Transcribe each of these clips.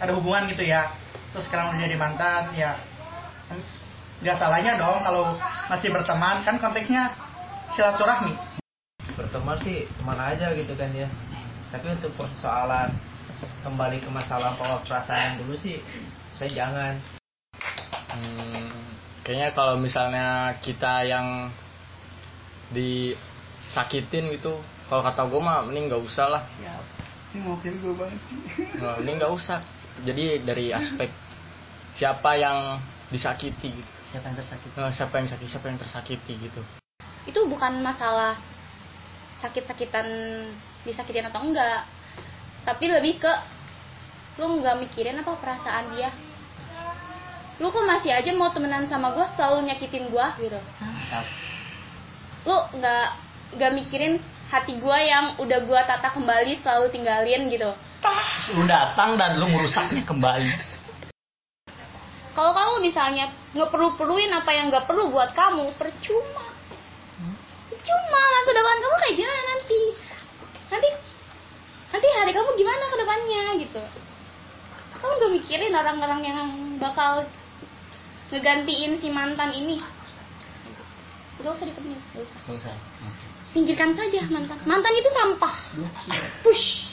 ada hubungan gitu ya. Terus sekarang udah jadi mantan ya. Nggak salahnya dong kalau masih berteman. Kan konteksnya silaturahmi. Berteman sih teman aja gitu kan ya. Tapi untuk persoalan kembali ke masalah pola perasaan dulu sih saya jangan. Hmm, kayaknya kalau misalnya kita yang disakitin gitu, kalau kata gue mah mending nggak usah lah. ini mau gue banget sih. Nah, mending nggak usah. Jadi dari aspek siapa yang disakiti, gitu. siapa yang tersakiti? Nah, siapa yang sakit, siapa yang tersakiti gitu. itu bukan masalah sakit-sakitan disakitin atau enggak tapi lebih ke lu nggak mikirin apa perasaan dia. Lu kok masih aja mau temenan sama gue selalu nyakitin gue gitu. Mantap. Lu nggak nggak mikirin hati gue yang udah gue tata kembali selalu tinggalin gitu lu datang dan lu merusaknya kembali. Kalau kamu misalnya nggak perlu perluin apa yang nggak perlu buat kamu percuma. Percuma masa depan kamu kayak gimana nanti? Nanti nanti hari kamu gimana ke depannya gitu. Kamu gak mikirin orang-orang yang bakal ngegantiin si mantan ini? Gak usah ditemenin gak usah. Gak usah singkirkan saja mantan. Mantan itu sampah. Push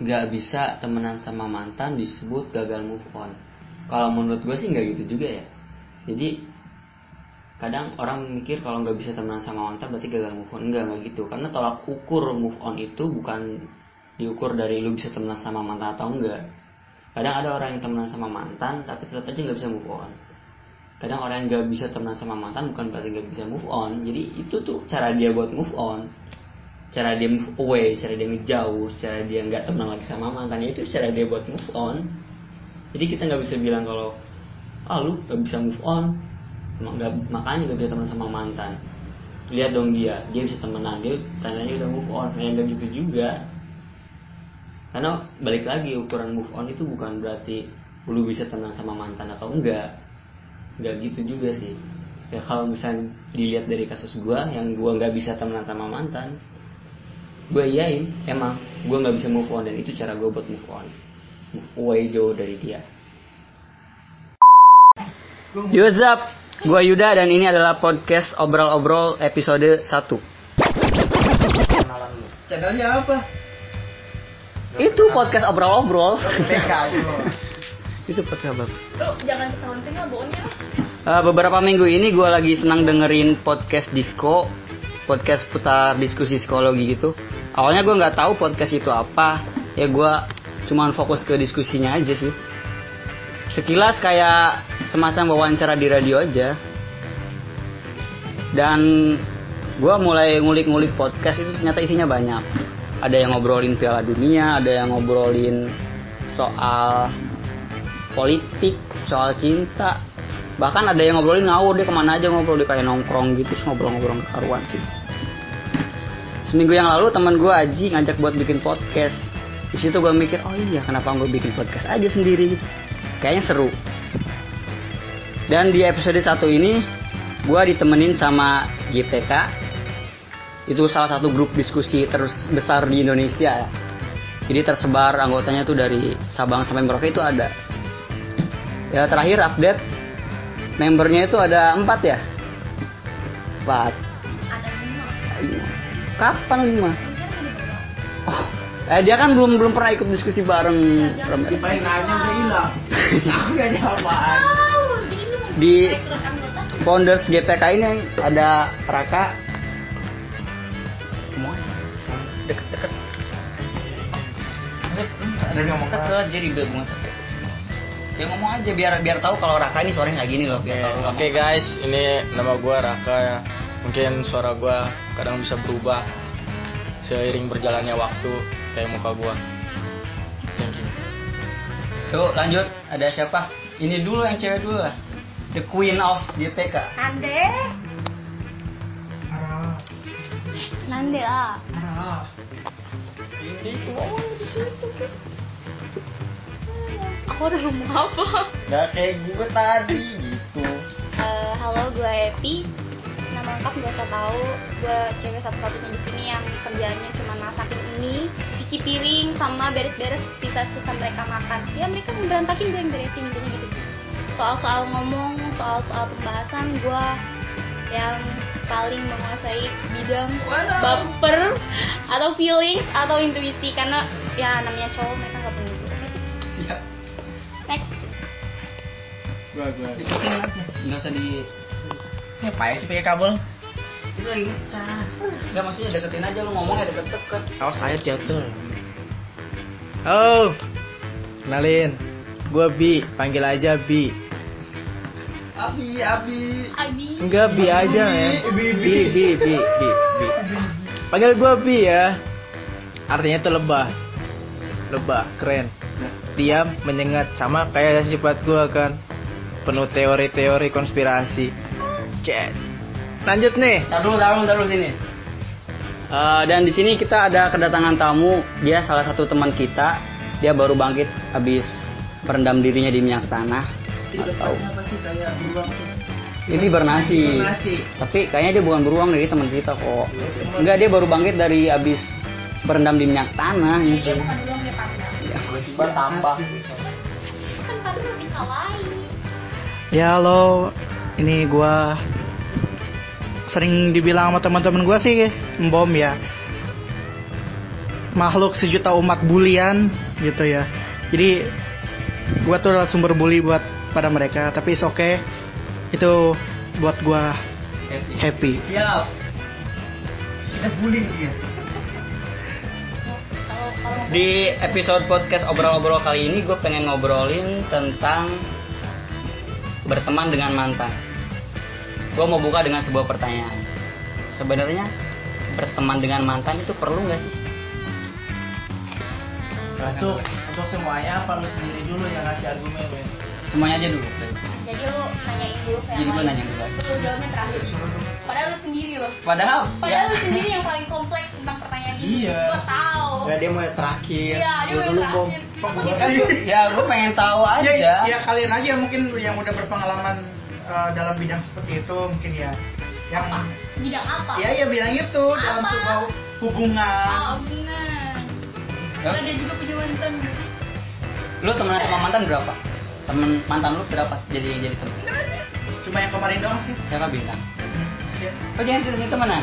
nggak bisa temenan sama mantan disebut gagal move on. Kalau menurut gue sih nggak gitu juga ya. Jadi kadang orang mikir kalau nggak bisa temenan sama mantan berarti gagal move on. Enggak nggak gitu. Karena tolak ukur move on itu bukan diukur dari lu bisa temenan sama mantan atau enggak. Kadang ada orang yang temenan sama mantan tapi tetap aja nggak bisa move on. Kadang orang yang nggak bisa temenan sama mantan bukan berarti nggak bisa move on. Jadi itu tuh cara dia buat move on cara dia move away, cara dia ngejauh, cara dia nggak teman lagi sama mantannya itu cara dia buat move on. Jadi kita nggak bisa bilang kalau ah lu nggak bisa move on, nggak- makanya nggak bisa teman sama mantan. Lihat dong dia, dia bisa temenan, dia tandanya udah move on, kayak nggak gitu juga. Karena balik lagi ukuran move on itu bukan berarti lu bisa temenan sama mantan atau enggak, nggak gitu juga sih. Ya kalau misalnya dilihat dari kasus gua yang gua nggak bisa temenan sama mantan, gue iyain emang gue nggak bisa move on dan itu cara gue buat move on. Move away jauh dari dia. Yo, what's up? Gua Yuda dan ini adalah podcast obrol-obrol episode 1 kenalan lu channelnya apa? Itu podcast obrol-obrol. Itu podcast apa? jangan ketahuan tinggal bohongnya Eh, beberapa minggu ini gue lagi senang dengerin podcast disco podcast putar diskusi psikologi gitu awalnya gue nggak tahu podcast itu apa. Ya gue cuman fokus ke diskusinya aja sih. Sekilas kayak semacam wawancara di radio aja. Dan gue mulai ngulik-ngulik podcast itu ternyata isinya banyak. Ada yang ngobrolin piala dunia ada yang ngobrolin soal politik soal cinta. Bahkan ada yang ngobrolin ngawur dia ke mana aja ngobrol dia kayak nongkrong gitu ngobrol-ngobrol karuan sih seminggu yang lalu teman gue Aji ngajak buat bikin podcast. Di situ gue mikir oh iya kenapa gue bikin podcast aja sendiri? Kayaknya seru. Dan di episode satu ini gue ditemenin sama GPK itu salah satu grup diskusi terus besar di Indonesia. Jadi tersebar anggotanya tuh dari Sabang sampai Merauke itu ada. Ya terakhir update membernya itu ada empat ya? Empat. Kapan lima oh eh dia kan belum belum pernah ikut diskusi bareng paling nanya udah hilang. Mau di founders GPK ini ada Raka. Semuanya deket-deket ada yang ngomong deket jadi gabungan satu ya ngomong aja biar biar tahu kalau Raka ini suaranya kayak gini loh Oke, biar tahu. oke guys, ini nama gue Raka ya. Mungkin suara gue kadang bisa berubah seiring berjalannya waktu kayak muka gue. Thank you. Tuh lanjut ada siapa? Ini dulu yang cewek dulu lah. The Queen of GPK. Nande ada Nande lah ada aku udah ngomong apa Gak kayak gue tadi gitu. Eh, halo gue Epi nama lengkap gak usah tahu gue cewek satu-satunya di sini yang kerjaannya cuma cuma masakin ini cuci piring sama beres-beres sisa-sisa mereka makan. Ya mereka berantakin gue yang beresin intinya gitu. Sih soal-soal ngomong soal-soal pembahasan gue yang paling menguasai bidang baper atau feelings atau intuisi karena ya namanya cowok mereka nggak punya itu siap next. Gua gua. Deketin aja. Nggak usah di ngapain sih pakai kabel? Itu lagi ngecas. Enggak maksudnya deketin aja lu ngomongnya deket-deket. awas saya jatuh oh kenalin gua Bi. Panggil aja Bi. Abi, Abi. Abi. Enggak Bi aja ya. Bi Bi. Bi Bi Bi Bi panggil gua Bi ya. Artinya itu lebah. Lebah keren. Diam menyengat sama kayak sifat gua kan. Penuh teori-teori konspirasi Cek. lanjut nih Taruh, taruh, taruh sini. Eh, dan di sini kita ada kedatangan tamu. Dia salah satu teman kita. Dia baru bangkit habis merendam dirinya di minyak tanah. Atau apa sih kayak beruang ini bernasi. Bernasi. Tapi kayaknya dia bukan beruang dari teman kita kok. Enggak, dia baru bangkit dari habis berendam di minyak tanah dia gitu. bukan dulu dia panda Ya, bertambah kan panda lebih kawaii Ya lo, ini gua sering dibilang sama teman-teman gua sih mbom ya. Makhluk sejuta umat bulian gitu ya. Jadi gua tuh adalah sumber bully buat pada mereka, tapi it's okay. Itu buat gua happy. Siap. kita bullying dia kalau Di episode podcast obrol-obrol kali ini gue pengen ngobrolin tentang berteman dengan mantan. Gue mau buka dengan sebuah pertanyaan. Sebenarnya berteman dengan mantan itu perlu nggak sih? untuk untuk semuanya apa lu sendiri dulu yang ngasih argumen men Semuanya aja dulu. jadi lu nanyain dulu Jadi gue nanya dulu. Lu jawabnya terakhir padahal lu sendiri loh Padahal, padahal ya, lu sendiri yang paling kompleks tentang pertanyaan ini Iya. gua tahu Nggak dia mau yang terakhir Iya, dia mau yang dulu terakhir. bom kan ya gue pengen tahu aja. Ya, ya kalian aja mungkin yang udah berpengalaman uh, dalam bidang seperti itu mungkin ya. Yang bidang apa ya ya bilang itu dalam Apa? sebuah hubungan. oh hubungan Ya. karena dia juga punya mantan Lu temenan sama mantan berapa? Temen mantan lu berapa? Jadi jadi temen. Cuma yang kemarin doang sih. Siapa bintang? Ya, Oh jangan sih temenan.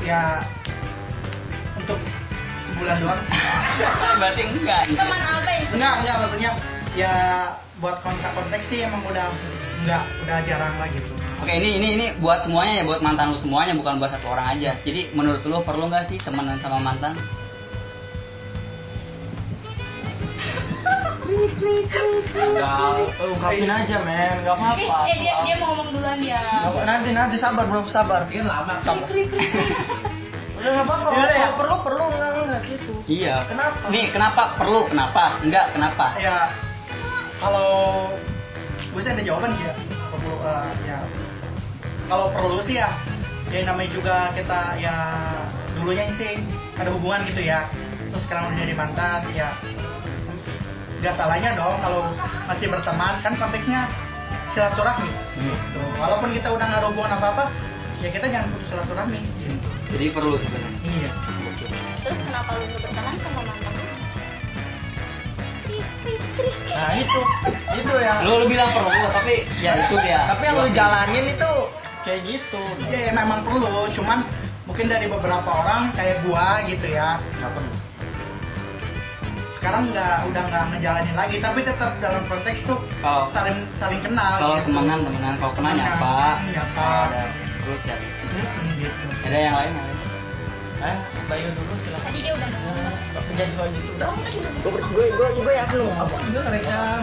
ya untuk sebulan doang. Berarti enggak. teman apa itu Enggak, enggak maksudnya ya buat kontak-kontak sih emang udah enggak udah jarang lah gitu. Oke ini ini ini buat semuanya ya buat mantan lu semuanya bukan buat satu orang aja. Jadi menurut lu perlu nggak sih temenan sama mantan? Enggak, ungkapin aja men, nggak eh, apa-apa. eh dia dia mau ngomong duluan Nggak apa- nanti nanti sabar belum sabar, kan lama sabar. Udah nggak apa-apa, Iya, iya. kalau perlu perlu nggak nggak gitu. Iya. Kenapa? Nih kenapa perlu? Kenapa? Enggak kenapa? Ya kalau gue sih ada jawaban sih ya. Perlu eh, ya kalau perlu sih ya ya namanya juga kita ya dulunya sih ada hubungan gitu ya terus sekarang udah jadi mantan ya nggak salahnya dong kalau masih berteman kan konteksnya silaturahmi Hmm. gitu. walaupun kita udah nggak ada hubungan apa apa ya kita jangan putus silaturahmi gitu. Jadi perlu sebenarnya. iya terus kenapa lu berteman sama mantan Nah itu, itu yang. Lu lu bilang perlu tapi ya itu dia. Tapi yang lu jalanin itu kayak gitu. ya, ya memang perlu cuman mungkin dari beberapa orang kayak gua gitu ya Nggak perlu. sekarang nggak udah nggak ngejalanin lagi tapi tetap dalam konteks tuh Kalau- saling saling kenal kalau gitu. temenan temenan kalau kenal nyapa nyapa. Chat Mm-mm, gitu ada yang lain yang lain Eh, Bayu dulu silakan. Tadi dia udah ngomong. Jangan soal gitu. Udah. Kamu tadi udah Gue ngomong. gue gue gue yakin lu apa juga ngerekam.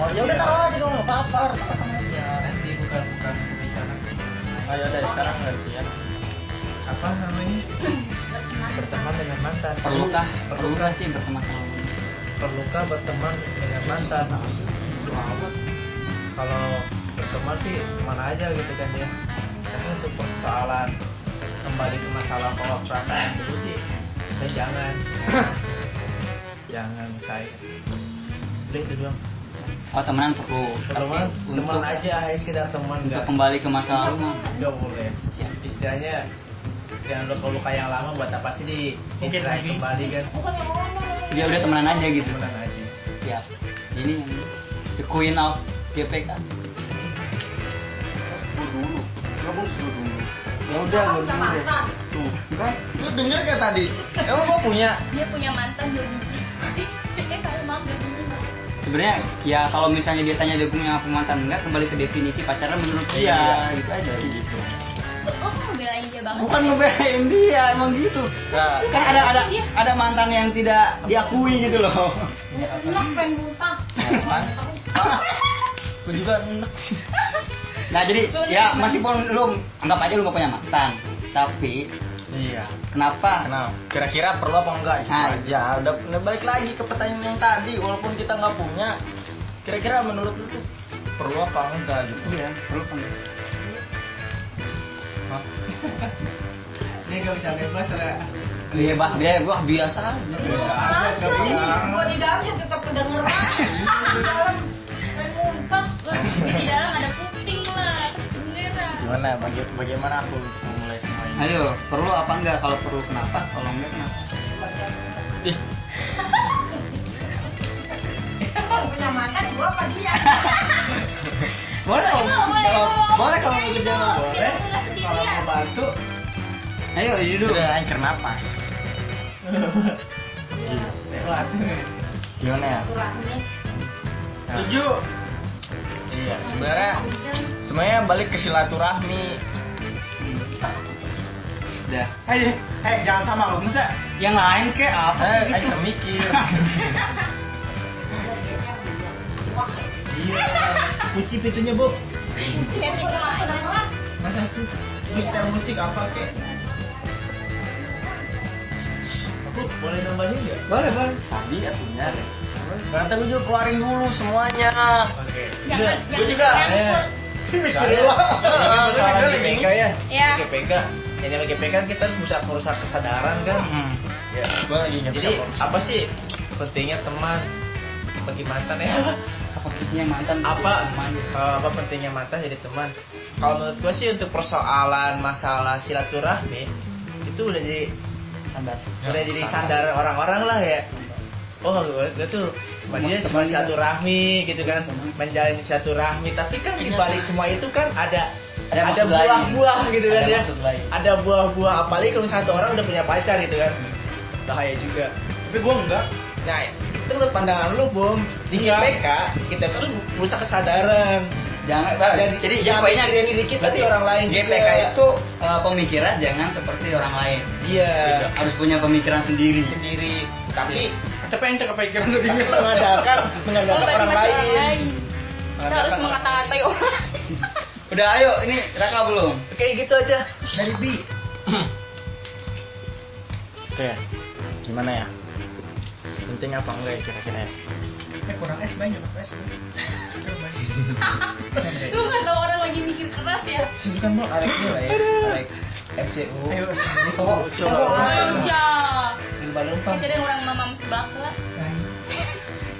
Oh ya udah taruh aja dong, apa-apa. Rekam aja. Nanti bukan bukan bicara. Ayo dari sekarang ngerti ya. Apa namanya? Berteman. Dengan mantan. perlukah perlukah sih berteman sama mantan? Perlukah berteman dengan mantan? Kalau berteman sih mana aja gitu kan ya. Tapi untuk persoalan kembali ke masalah pola perasaan dulu sih, saya jangan. jangan saya. Udah itu doang. oh temenan perlu Teman, tapi teman untuk aja, hanya sekedar teman untuk nggak kembali ke masa lalu mah nggak boleh. Siap. Istilahnya dengan luka-luka yang lama buat apa sih di Mungkin lagi. kembali kan dia udah temenan aja gitu Temenan aja siap ini yang the queen of GPK ya udah gue dulu deh tuh kan? Lu denger gak tadi? Emang gua punya? Dia punya mantan dua biji. Eh sebenarnya ya kalau misalnya dia tanya dia punya apa mantan enggak kembali ke definisi pacaran menurut dia. Iya. gitu aja sih gitu. Kok ngebelain dia banget? Bukan ngebelain dia emang gitu. Nah. Kan ada ada ada mantan yang tidak diakui gitu loh. Enak pengen muntah kan gue juga enak sih nah jadi ya meskipun lu anggap aja lu gak punya mantan tapi iya kenapa Kenapa? Kira-kira perlu apa enggak? Itu Nah. aja. Udah, udah balik lagi ke pertanyaan yang tadi. Walaupun kita nggak punya, kira-kira menurut lu tuh perlu apa enggak gitu? iya perlu kan Hah? dia gak bisa bebas lah iya bah dia gua biasa aja biasa aja gak punya Gua di dalam juga tetap kedengeran di dalam pengen muntah di dalam ada Gimana? Baga bagaimana aku memulai semua ini? ayo perlu apa enggak? Kalau perlu kenapa? Kalau enggak kenapa? Ih, punya mantan gua apa dia? Boleh Boleh, kalau boleh, kalau- boleh kalau boleh, mau boleh kalau bantu. Ayo ini dulu udah anchor napas. Iya. Gimana ya? Kurangnya. Iya, sebenarnya semuanya balik ke silaturahmi. udah eh eh jangan sama lu masa yang lain kek apa Eh, gitu anchor mikir. iya. Kunci pintunya bu. Cepi ke mana-mana. masa sih? Terus musik apa kek boleh nambahin nggak boleh boleh Tadi atunya deh. Kata gue juga keluarin dulu semuanya. oke Jangan, gue jangan juga mikirin lah Soalnya Mikirin GPK gini. ya. Ya. GPK yang namanya kan kita harus berusaha merusak kesadaran kan Hmm. ya Gue lagi bisa. jadi fokus. apa sih pentingnya teman bagi mantan ya apa pentingnya mantan apa teman eh, apa pentingnya mantan jadi teman kalau menurut gue sih untuk persoalan masalah silaturahmi itu udah jadi sadar udah jadi sandaran orang-orang lah ya. Oh gue, gue tuh dia cuma silaturahmi gitu kan menjalin silaturahmi. Tapi kan di balik semua itu kan ada Ada ada buah-buah gitu kan Ada ya. ada buah-buah. Apalagi kalau misalnya satu orang udah punya pacar gitu kan. Bahaya juga. Tapi gue enggak. Nah itu menurut pandangan lu bom di GPK kita tuh merusak kesadaran jangan jadi, jadi jangan mikirin diri kita tapi orang lain GPK juga. itu eh, pemikiran jangan seperti orang lain. Iya. Harus punya pemikiran sendiri. Sendiri. Tapi tapi ente kepikiran sendiri mengadakan mengadakan Oh, berarti orang lain. Kita harus mengata-ngatai orang. udah ayo. Ini Raka belum? Oke gitu aja. Dari B. Oke, gimana ya? Penting apa enggak ya kira-kira ya? Eh kurang es banyak es Lu nggak tahu orang lagi mikir keras ya. Kan mau arek dia lah ya arek FCU ayo Oh, coba. Aja. lomba lomba Jadi orang mama sebelah lah.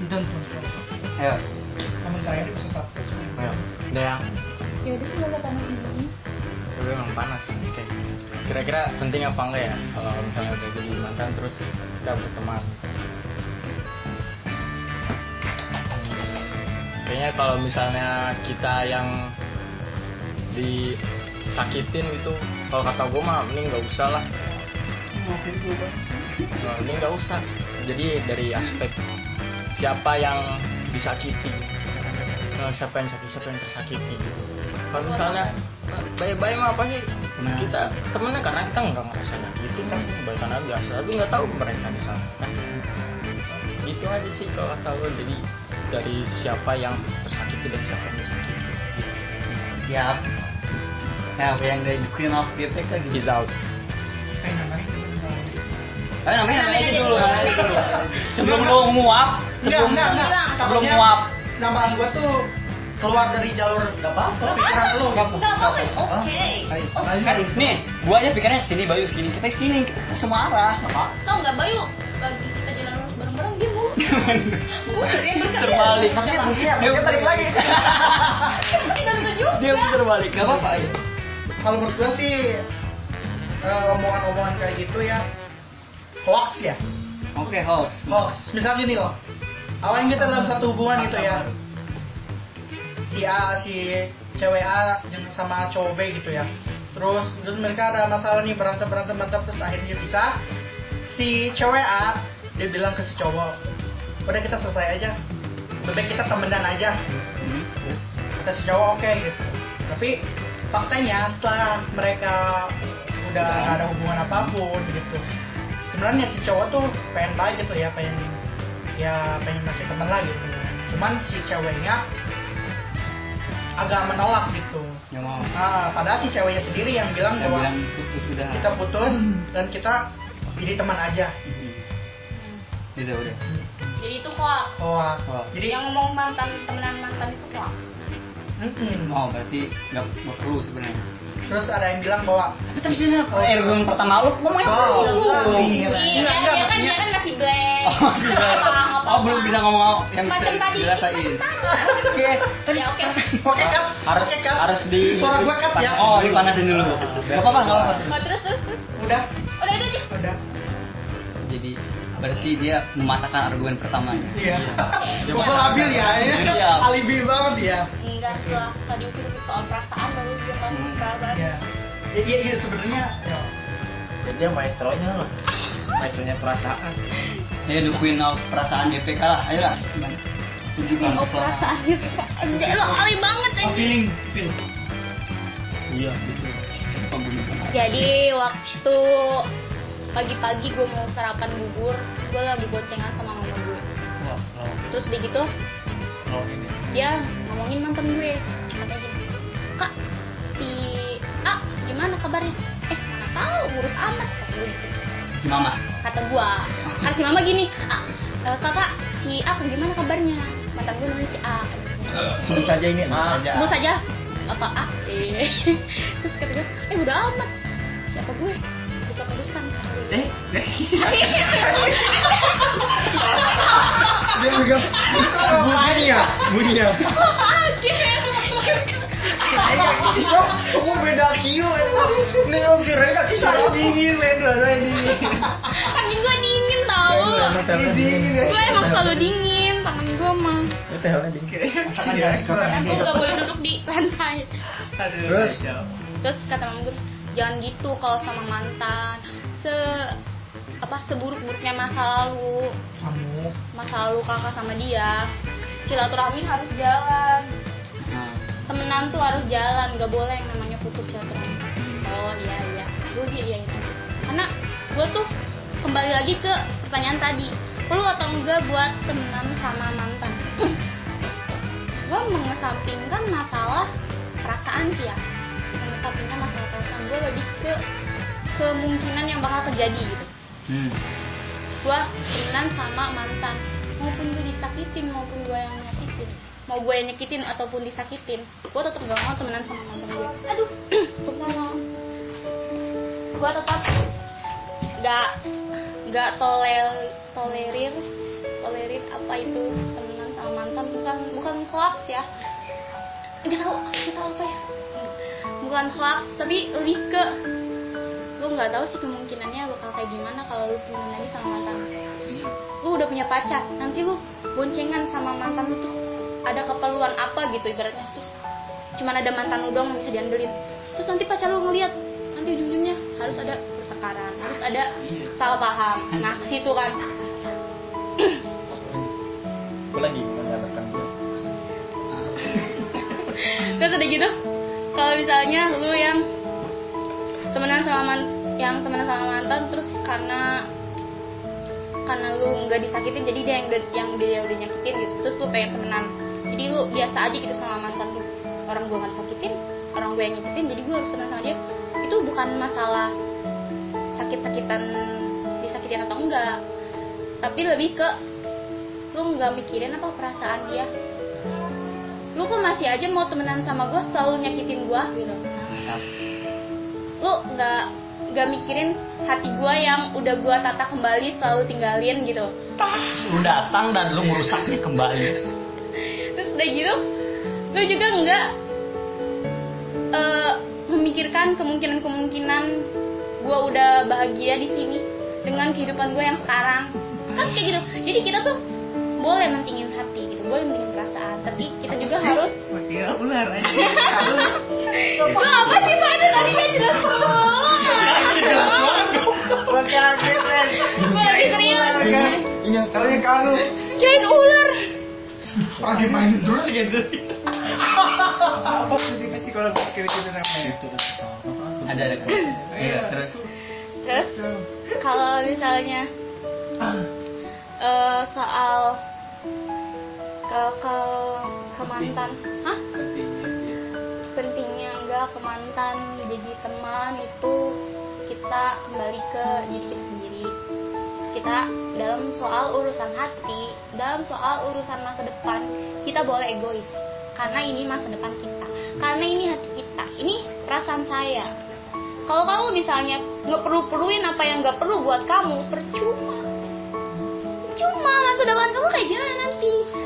dan ayo kamu tanya dia bisa satu Ayo, udah ya. Ya udah sih nggak panas. Udah emang panas. Kira-kira penting apa enggak ya kalau misalnya udah jadi mantan terus kita berteman? Kayaknya kalau misalnya kita yang disakitin gitu, kalau kata gue mah mending nggak usah lah. Nah, mending nggak usah. Jadi dari aspek siapa yang disakiti, Nah, siapa yang sakit, siapa yang tersakiti gitu. Kalau misalnya baik-baik mah apa sih? Nah. Kita temennya karena kita nggak ngerasa nyakitin kan, bahkan biasa, tapi nggak tahu mereka di sana kan. Gitu aja sih kalau kata gue. Jadi dari siapa yang tersakiti dan siapa yang disakiti. Siap. Nah yang dari Queen of GPK gitu Is out. eh namanya? Ayo namanya namanya aja dulu. sebelum lu nguap enggak sebelum sebelum nguap namaan gua tuh keluar dari jalur gak apa-apa. pikiran lu. Nggak apa-apa. Oke. kan nih gua aja pikirnya sini Bayu sini kita sini kita semua arah. Nggak apa Tahu nggak Bayu? Lagi kita jalan lurus bareng-bareng dia. Dia. Berkali. terbalik tapi mungkin dia mungkin balik lagi. Kita bisa juga. dia terbalik apa-apa ayo kalau menurut gua sih eh, omongan-omongan kayak gitu ya hoax ya. Oke, hoax. hoax. Misalnya gini loh. Awalnya kita dalam satu hubungan gitu ya. Si A si cewek A yang sama cowok B gitu ya. Terus terus mereka ada masalah nih berantem berantem berantem terus akhirnya bisa si cewek A dia bilang ke si cowok udah kita selesai aja lebih baik kita temenan aja Hmm. kata si cowok oke gitu tapi faktanya setelah mereka udah nggak ada hubungan apa pun gitu sebenarnya si cowok tuh pengen baik gitu ya pengen ya pengen masih teman lagi gitu. cuman si ceweknya agak menolak gitu Nggak mau. nah, padahal si ceweknya sendiri yang bilang Yang bahwa bilang putus sudah. kita putus dan kita jadi teman aja Hmm. Udah, udah. Jadi itu hoax. oh, Oh. jadi Yang ngomong mantan temenan mantan itu hoax. mm-mm. Oh, berarti nggak perlu sebenarnya. Terus ada yang bilang bahwa Tapi sih oh, ergon pertama lu ngomongnya apa Oh, lu? oh, Iya, enggak, dia kan dia kan masih blank. Oh, Oh, belum bisa ngomong yang Macam tadi. dirasain. oke Ya oke. oke kan Harus kan? harus di suara gue kan ya Oh, dipanasin dulu. Gak apa-apa, gak apa-apa. Oh, terus terus udah Udah itu aja. udah berarti dia mematahkan argumen pertamanya. Iya. Dia Pokoknya labil ya. Iya. ya. Alibi banget ya. Enggak setelah tadi ukir soal perasaan baru dia ngomong Hmm. perasaan. Iya. Iya iya iya, sebenarnya ya. dia maestronya loh maestronya perasaan Ayo the queen of perasaan DPK lah. Ayo lah. Tunjukkan Oh perasaan. Anjir lo alay banget Oh, anjir. feeling, feeling. iya gitu Jadi waktu pagi-pagi gue mau sarapan bubur, gue lagi boncengan sama mama gue. oh, oh, Terus dia gitu, oh ini. dia ngomongin mantan gue. Katanya gini kak si A gimana kabarnya? Eh mana tahu ngurus amat kata gue gitu. Si Mama. kata gue kan si mama gini "Ah, kakak si A gimana kabarnya? Mantan gue namanya si A. Sebut saja ini ah gue saja apa A. Eh terus kata gue eh udah amat. Siapa gue bukan urusan eh Dia megang bunyinya, bunyinya. Kisah, kamu beda kio itu. Nih lo kira kaki saya dingin, men, dua dingin. tangan gue dingin tau Dingin ya. gue emang selalu dingin tangan gue mah suka. karena gue gak boleh duduk di lantai Terus? terus kata mama gue jangan gitu kalau sama mantan. Se apa seburuk-buruknya masa lalu. Kamu? Masa lalu kakak sama dia. Silaturahmi harus jalan. Nah, temenan tuh harus jalan. Gak boleh yang namanya putus silaturahmi. Oh iya iya. Gue dia iya aja karena gue tuh kembali lagi ke pertanyaan tadi. Perlu atau enggak buat temenan sama mantan? Gue mengesampingkan masalah perasaan sih ya mengesampingkan masalah perasaan gue lebih ke kemungkinan yang bakal terjadi gitu. Hmm. gue temenan sama mantan maupun gue disakitin maupun gue yang nyakitin. Mau gue yang nyakitin ataupun disakitin gue tetap gak mau temenan sama mantan gue aduh tolong gue tetap gak gak toler tolerir tolerir apa itu temenan sama mantan. Bukan bukan hoax ya. Nggak tahu tahu apa ya bukan hoax tapi lebih ke lu nggak tahu sih kemungkinannya bakal kayak gimana kalau lu temenan lagi sama mantan. Lu udah punya pacar nanti lu boncengan sama mantan lu terus ada keperluan apa gitu ibaratnya. Terus cuman ada mantan lu doang yang bisa diandelin. Terus nanti pacar lu ngeliat nanti ujung-ujungnya harus ada pertengkaran harus ada salah paham. Nah ke situ kan. Apa lagi gue terus udah gitu kalau misalnya lu yang temenan sama man yang temenan sama mantan terus karena karena lu nggak disakitin jadi dia yang yang dia udah nyakitin gitu. Terus lu pengen temenan. Jadi lu biasa aja gitu sama mantan lu. Orang gua nggak disakitin orang gue yang nyakitin jadi gua harus temenan sama dia. Itu bukan masalah sakit-sakitan disakitin atau enggak. Tapi lebih ke lu nggak mikirin apa perasaan dia lu kok masih aja mau temenan sama gue selalu nyakitin gue gitu. Mantap. lu nggak nggak mikirin hati gue yang udah gue tata kembali selalu tinggalin gitu. Lu datang dan lu merusaknya kembali. terus udah gitu lu juga nggak eh, memikirkan kemungkinan-kemungkinan gue udah bahagia di sini dengan kehidupan gue yang sekarang. Kan kayak gitu. Jadi kita tuh boleh mentingin hati boleh mentingin perasaan tapi kita juga harus Kira ular aja. Lu apa sih Pak tadi kan jelas Jelas banget. Gue lagi serius Ini tahunya kalu. Kirain ular dimainin terus gitu. Apa psikologis kira-kira namanya? ada ada iya terus Terus kalau misalnya eh, soal ke ke ke mantan, hah? Pentingnya enggak ke mantan jadi teman itu kita kembali ke diri kita sendiri. Kita dalam soal urusan hati, dalam soal urusan masa depan, kita boleh egois karena ini masa depan kita, karena ini hati kita, ini perasaan saya. Kalau kamu misalnya nggak perlu perluin apa yang nggak perlu buat kamu, percuma. Percuma masa depan kamu kayak gimana nanti? Nanti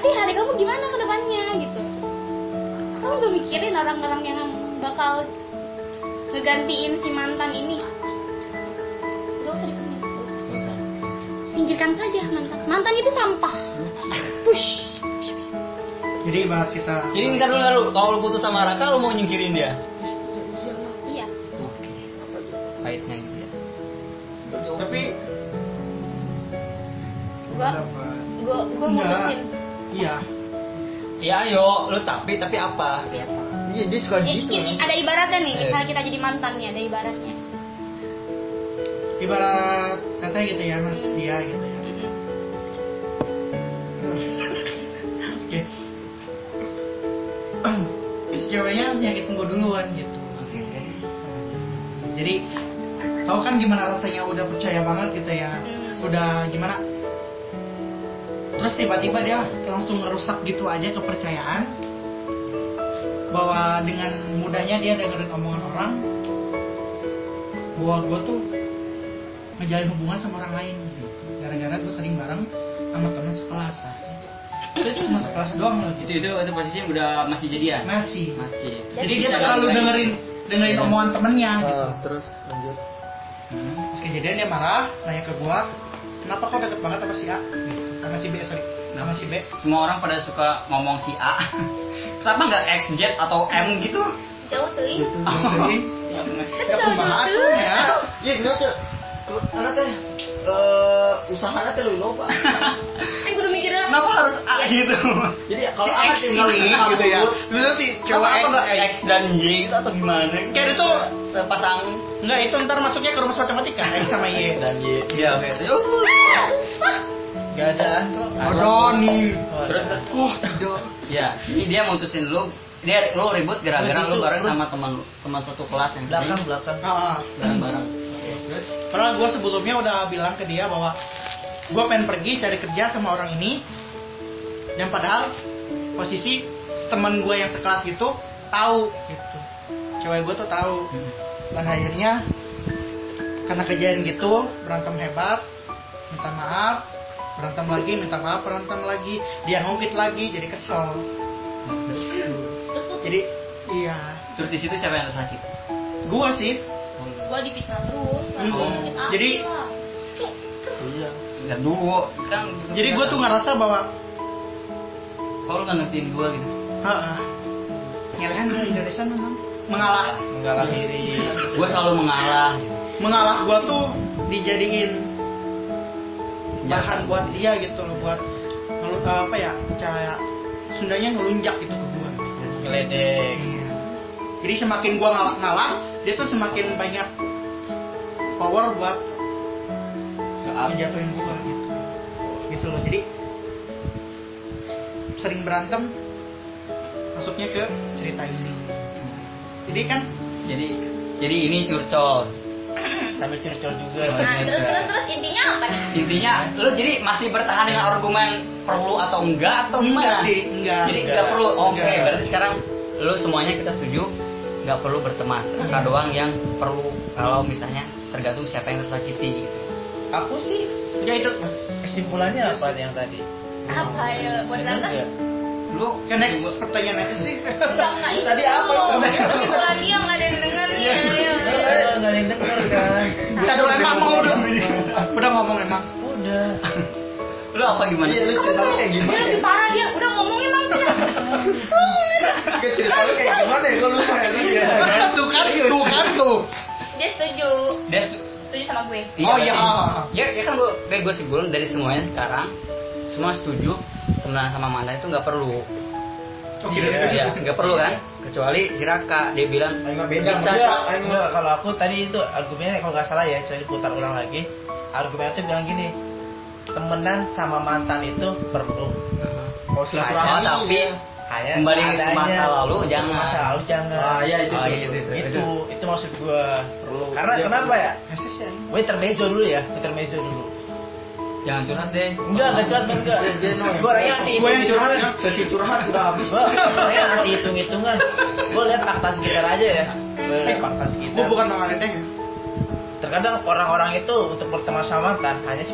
nanti hari kamu gimana ke depannya gitu. Kamu gak mikirin orang-orang yang bakal ngegantiin si mantan ini. Gak usah ditemuin, gak usah. Singkirkan saja mantan. Mantan itu sampah. Push. Jadi ibarat kita jadi ntar dulu dulu kalau lu putus sama Raka lu mau nyingkirin dia Iya. oke pahitnya gitu ya tapi Gua gua gua mutusin. Iya. ya ayo lu tapi tapi apa Iya, dia suka gitu. ini ada ibaratnya nih, misalnya kita jadi mantan nih, ada ibaratnya. Ibarat katanya gitu ya mas dia gitu ya. Oke. Si ceweknya nyakitin gue duluan gitu. oke Jadi tahu kan gimana rasanya udah percaya banget gitu ya. Udah gimana? Terus tiba-tiba dia langsung ngerusak gitu aja kepercayaan bahwa dengan mudahnya dia dengerin omongan orang bahwa gue tuh ngejalin hubungan sama orang lain gitu. gara-gara gue sering bareng sama teman sekelas itu cuma sekelas doang loh itu gitu itu itu posisinya udah masih jadian masih masih jadi dia lagi. dengerin dengerin Iya. omongan temennya gitu Ah, terus lanjut. Hmm. Terus kejadian dia marah nanya ke gua kenapa kok deket banget sama si A gitu. Sama si B sorry. Sama si B. Semua orang pada suka ngomong si A. Kenapa nggak X Z atau M gitu? Jauh tuh. jadi ya kumaha tuh ya Iya, bener tuh. Anak teh eh usahanya teh lu loba. Kan kudu mikirnya. Kenapa harus A gitu? Jadi kalau si anak X tinggal ini sama gitu ya. Bubur, Terus si Kenapa cowok X, X dan Y gitu atau gimana? Kayak itu sepasang. Enggak itu ntar masuknya ke rumus matematika X sama Y. Dan Y. iya oke. Yuk. Gak ada. Ada nih. Terus terus. Wah tidak. Ya ini dia mutusin lu. Dia lu ribut gara-gara Lu bareng sama teman teman satu kelas yang Belakang belakang. Ah, ah. bareng-bareng. Terus? Padahal gue sebelumnya udah bilang ke dia bahwa gue pengen pergi cari kerja sama orang ini. Dan padahal posisi teman gue yang sekelas gitu tahu gitu. Cewek gue tuh tahu. Dan akhirnya karena kejadian gitu berantem hebat minta maaf berantem lagi minta maaf berantem lagi dia ngungkit lagi jadi kesel jadi iya terus di situ siapa yang tersakit gue sih Gua dipitnah terus. Hmm. Sakit Jadi-. Iya. ya dulu kan jadi gue tuh ngerasa bahwa kalau nggak ngertiin gua gitu Heeh. Ngelehan dari Indonesia memang mengalah. Mengalah diri. gua selalu mengalah Mengalah gua tuh dijadiin. Bahan buat dia gitu loh, buat ngelu- apa ya cara Sundanya ngelunjak gitu ke gua. Ngeledek. Iya. Jadi semakin gua ngalah, ngalah, dia tuh semakin banyak power buat ngejatuhin gua gitu. Gitu loh. Jadi sering berantem masuknya ke cerita ini. Jadi kan jadi jadi ini curcol Sambil curcol juga. Nah, ternyata. terus terus terus intinya apa nih? intinya lu jadi masih bertahan dengan argumen perlu atau enggak atau enggak gimana sih, enggak. jadi Enggak. enggak perlu oke Enggak. berarti sekarang lu semuanya kita setuju nggak perlu berteman kakak doang yang perlu kalau misalnya tergantung siapa yang tersakiti gitu Aku sih Ya itu kesimpulannya apa yang tadi? Apa ya? Buat nggak? lu ke next pertanyaan aja sih. Enggak, enggak Tadi itu. apa? Itu lagi yang nggak ada yang denger nih. Iya. ayo. nggak ada yang denger kan Kita dulu emang mau udah udah ngomong emang. udah Lu apa gimana? Iya, lu cerita lu kayak Dia gimana? lebih parah dia udah ngomongin mang tidak. Gak cerita lu kayak gimana ya? Gue lupa ya lu ya. Tuh kan, tuh kan tuh. Dia setuju, Dia setu- setuju sama gue. Oh, iya. Ya, ya kan gue, gue simpulin dari semuanya sekarang semua setuju temenan sama mantan itu nggak perlu. Oke. Iya, nggak perlu kan? Kecuali si Raka dia bilang beda, bisa. Enggak, enggak, kalau aku tadi itu argumennya kalau nggak salah ya, coba diputar ulang lagi. Argumennya itu bilang gini, temenan sama mantan itu perlu. Mau Oh, silaturahmi. tapi Hanya kembali ke masa lalu jangan. Masa lalu jangan. Ah, iya itu. Oh, tuh. iya, itu, itu. itu, itu maksud gua. Perlu. Karena kenapa ya? Gue intermezzo dulu ya, intermezzo dulu. Jangan curhat deh. Enggak, enggak curhat enggak. Gue orangnya anti Gue yang curhat ya. Sesi curhat udah habis. Gue orangnya anti hitung-hitungan. Gue lihat fakta sekitar aja ya. Gue lihat fakta Gue sekitar. bukan mengaretnya. Terkadang orang-orang itu untuk berteman sama mantan hanya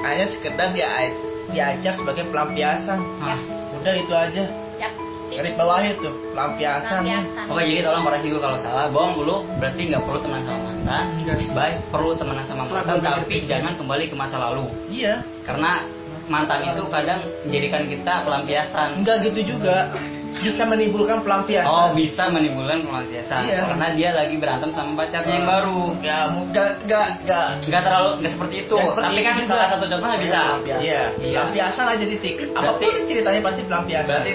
hanya sekedar dia diajak sebagai pelampiasan. Hah? Udah itu aja. Ya. Garis bawahnya tuh pelampiasan. Lampiasan. Oke jadi tolong koreksi gue kalau salah Bong lu berarti nggak perlu temenan sama mantan Enggak. Baik perlu temenan sama mantan Tapi jangan kembali ke masa lalu Iya. Karena mantan itu kadang menjadikan kita pelampiasan Enggak gitu juga. Bisa menimbulkan pelampiasan. Oh bisa menimbulkan pelampiasan Iya. Karena dia lagi berantem sama pacarnya yang baru Enggak, enggak, enggak, enggak. Nggak terlalu nggak seperti itu Nggak seperti Tapi kan juga. salah satu contohnya bisa Iya, Iya. pelampiasan aja titik. Berarti- Apa pun ceritanya pasti pelampiasan. Berarti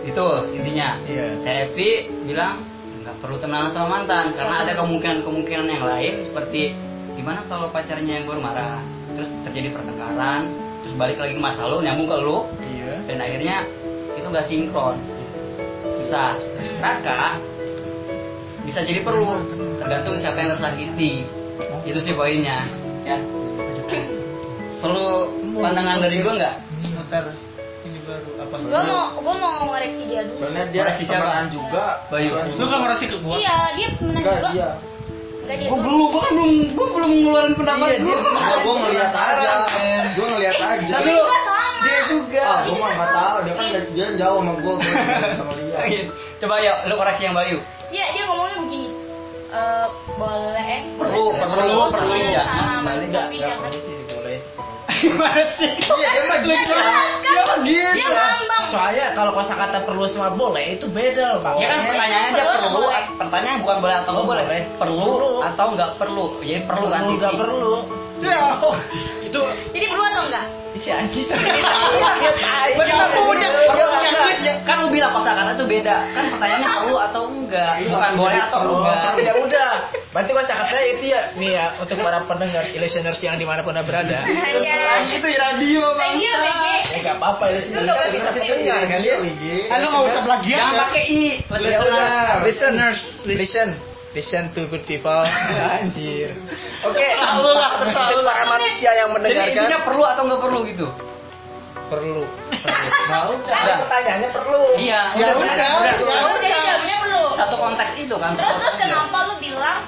itu intinya Iya. Epi bilang perlu temenan sama mantan karena ada kemungkinan-kemungkinan yang lain seperti gimana kalau pacarnya yang baru marah terus terjadi pertengkaran terus balik lagi ke masa lalu nyambung ke lu Iya. dan akhirnya itu nggak sinkron. Susah. Raka bisa jadi perlu tergantung siapa yang tersakiti. Itu sih poinnya ya. Perlu pandangan dari gua nggak. Baru apa? Gue mau, gue mau ngoreksi dia dulu. Soalnya dia Koreksi siapa? juga. Bayu. Lu kan ngerasa ke gua. Iya, dia pernah Enggak juga. gua gua- belum gua kan belum gua belum ngeluarin pendapat Iya, Enggak, gua ngeliat aja. Gua ngeliat aja. Dia juga sama. Dia juga. Ah, gua mah nggak tahu. Dia kan dia jauh sama nggak sama dia. Coba yuk, lu koreksi yang Bayu. Dia dia ngomongnya begini. Eh, boleh eh Perlu, perlu, perlu, mantan, Balik enggak? Gimana sih? Iya, dia mah Dia gitu. Dia mah gitu. Soalnya kalau kosakata perlu sama boleh itu beda loh, Bang. Ya kan pertanyaannya dia Perlu pertanyaan bukan boleh atau nggak Oh, boleh. boleh. Perlu Perlu. atau nggak perlu. Jadi perlu kan enggak perlu. Ya. Itu Jadi perlu atau enggak? si. Dia tai. Benar, punya kan lu bilang kosakata itu beda. Kan pertanyaannya perlu atau enggak, bukan boleh atau enggak. ya udah. Berarti kosakatanya itu ya nih ya untuk para pendengar listeners yang di mana pun anda berada. Anjay. Itu radio Thank you, BG. Ya nggak apa-apa listeners Lu nggak bisa bisa pakai dengar kan ya. Lu nggak usah plagiat Jangan ya. pakai i. Ya Listeners, listen, listen to good people. Anjir. Oke, Terlalu lah, para manusia yang Jadi intinya mendengarkan perlu atau nggak perlu gitu. perlu. Mau Kan pertanyaannya perlu. Iya, Ya udah, ya udah. Oh, jadi jawabnya perlu. Satu konteks itu kan. Terus terus kenapa lu bilang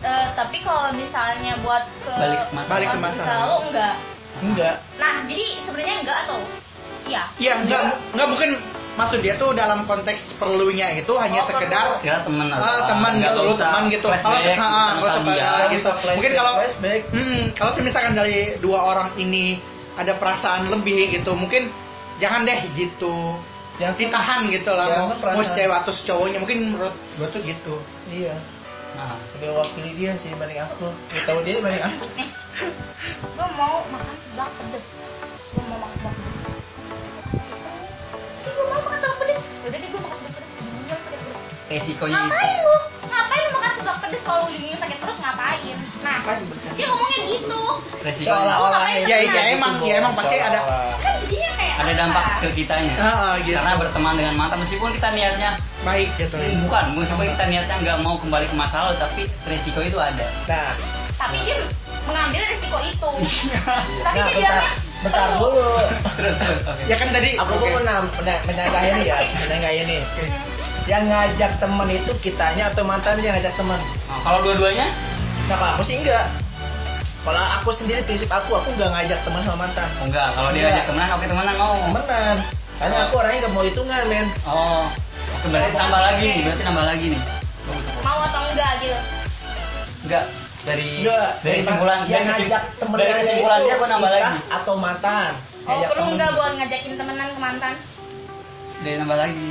eh, tapi kalau misalnya buat ke Balik ke masa- Balik ke masa lalu enggak. Enggak. Nah, jadi sebenarnya enggak atau iya? Iya, enggak enggak mungkin maksud dia tuh dalam konteks perlunya itu hanya Oh, sekedar Kira temen atau ah, teman gitu, lu teman gitu. Kalau ah, ah, ah, gitu. Flashback, Mungkin kalau hmm, kalau misalkan dari dua orang ini ada perasaan lebih gitu, mungkin jangan deh gitu. Jangan- ditahan gitu lah mau, mau cewek atau cowoknya mungkin menurut gua tuh gitu Iya. Nah, Lebih wakili dia sih dibanding aku. Dia tahu dia dibanding aku. Gue mau makan seblak pedes. Gue mau makan seblak pedes. Gue mau makan seblak pedes. Udah deh gue makan seblak pedes. Resikonya itu. Ngapain lu? Ngapain lu makan seblak pedes kalau ujungnya sakit perut? Ngapain? Nah, dia ngomongnya gitu. Resikonya. Seolah-olah Lu ya, ya emang ya emang pasti ada Kan jadinya kayak Ada apa? dampak ke kitanya. Ah, gitu. Karena berteman dengan mantan meskipun kita niatnya baik gitu bukan, meskipun kita niatnya nggak mau kembali ke masa lalu, tapi resiko itu ada. Nah, Tapi dia mengambil resiko itu. Tapi nah dia bentar, dulu. Terus terus. Oke. ya kan tadi Aku oke. mau menam- mena- menyanggah ini ya, menyanggah ini. Yang ngajak temen itu kitanya atau mantannya yang ngajak temen? Nah, kalau dua-duanya, Nah kalau aku sih enggak. Kalau aku sendiri prinsip aku, aku nggak ngajak teman sama mantan. oh, enggak. Kalau dia Enggak. ajak temenan, oke temenan mau. Temenan. Karena aku orangnya nggak mau hitungan, men. Oh, oke berarti tambah lagi nih, berarti tambah lagi nih. Mau atau enggak gitu. enggak dari Enggak, dari kesimpulan yang dari, ngajak temennya dari kesimpulan dia gue nambah lagi atau mantan. Oh, Ngajak perlu temen. nggak buat ngajakin temenan ke mantan? Dari nambah lagi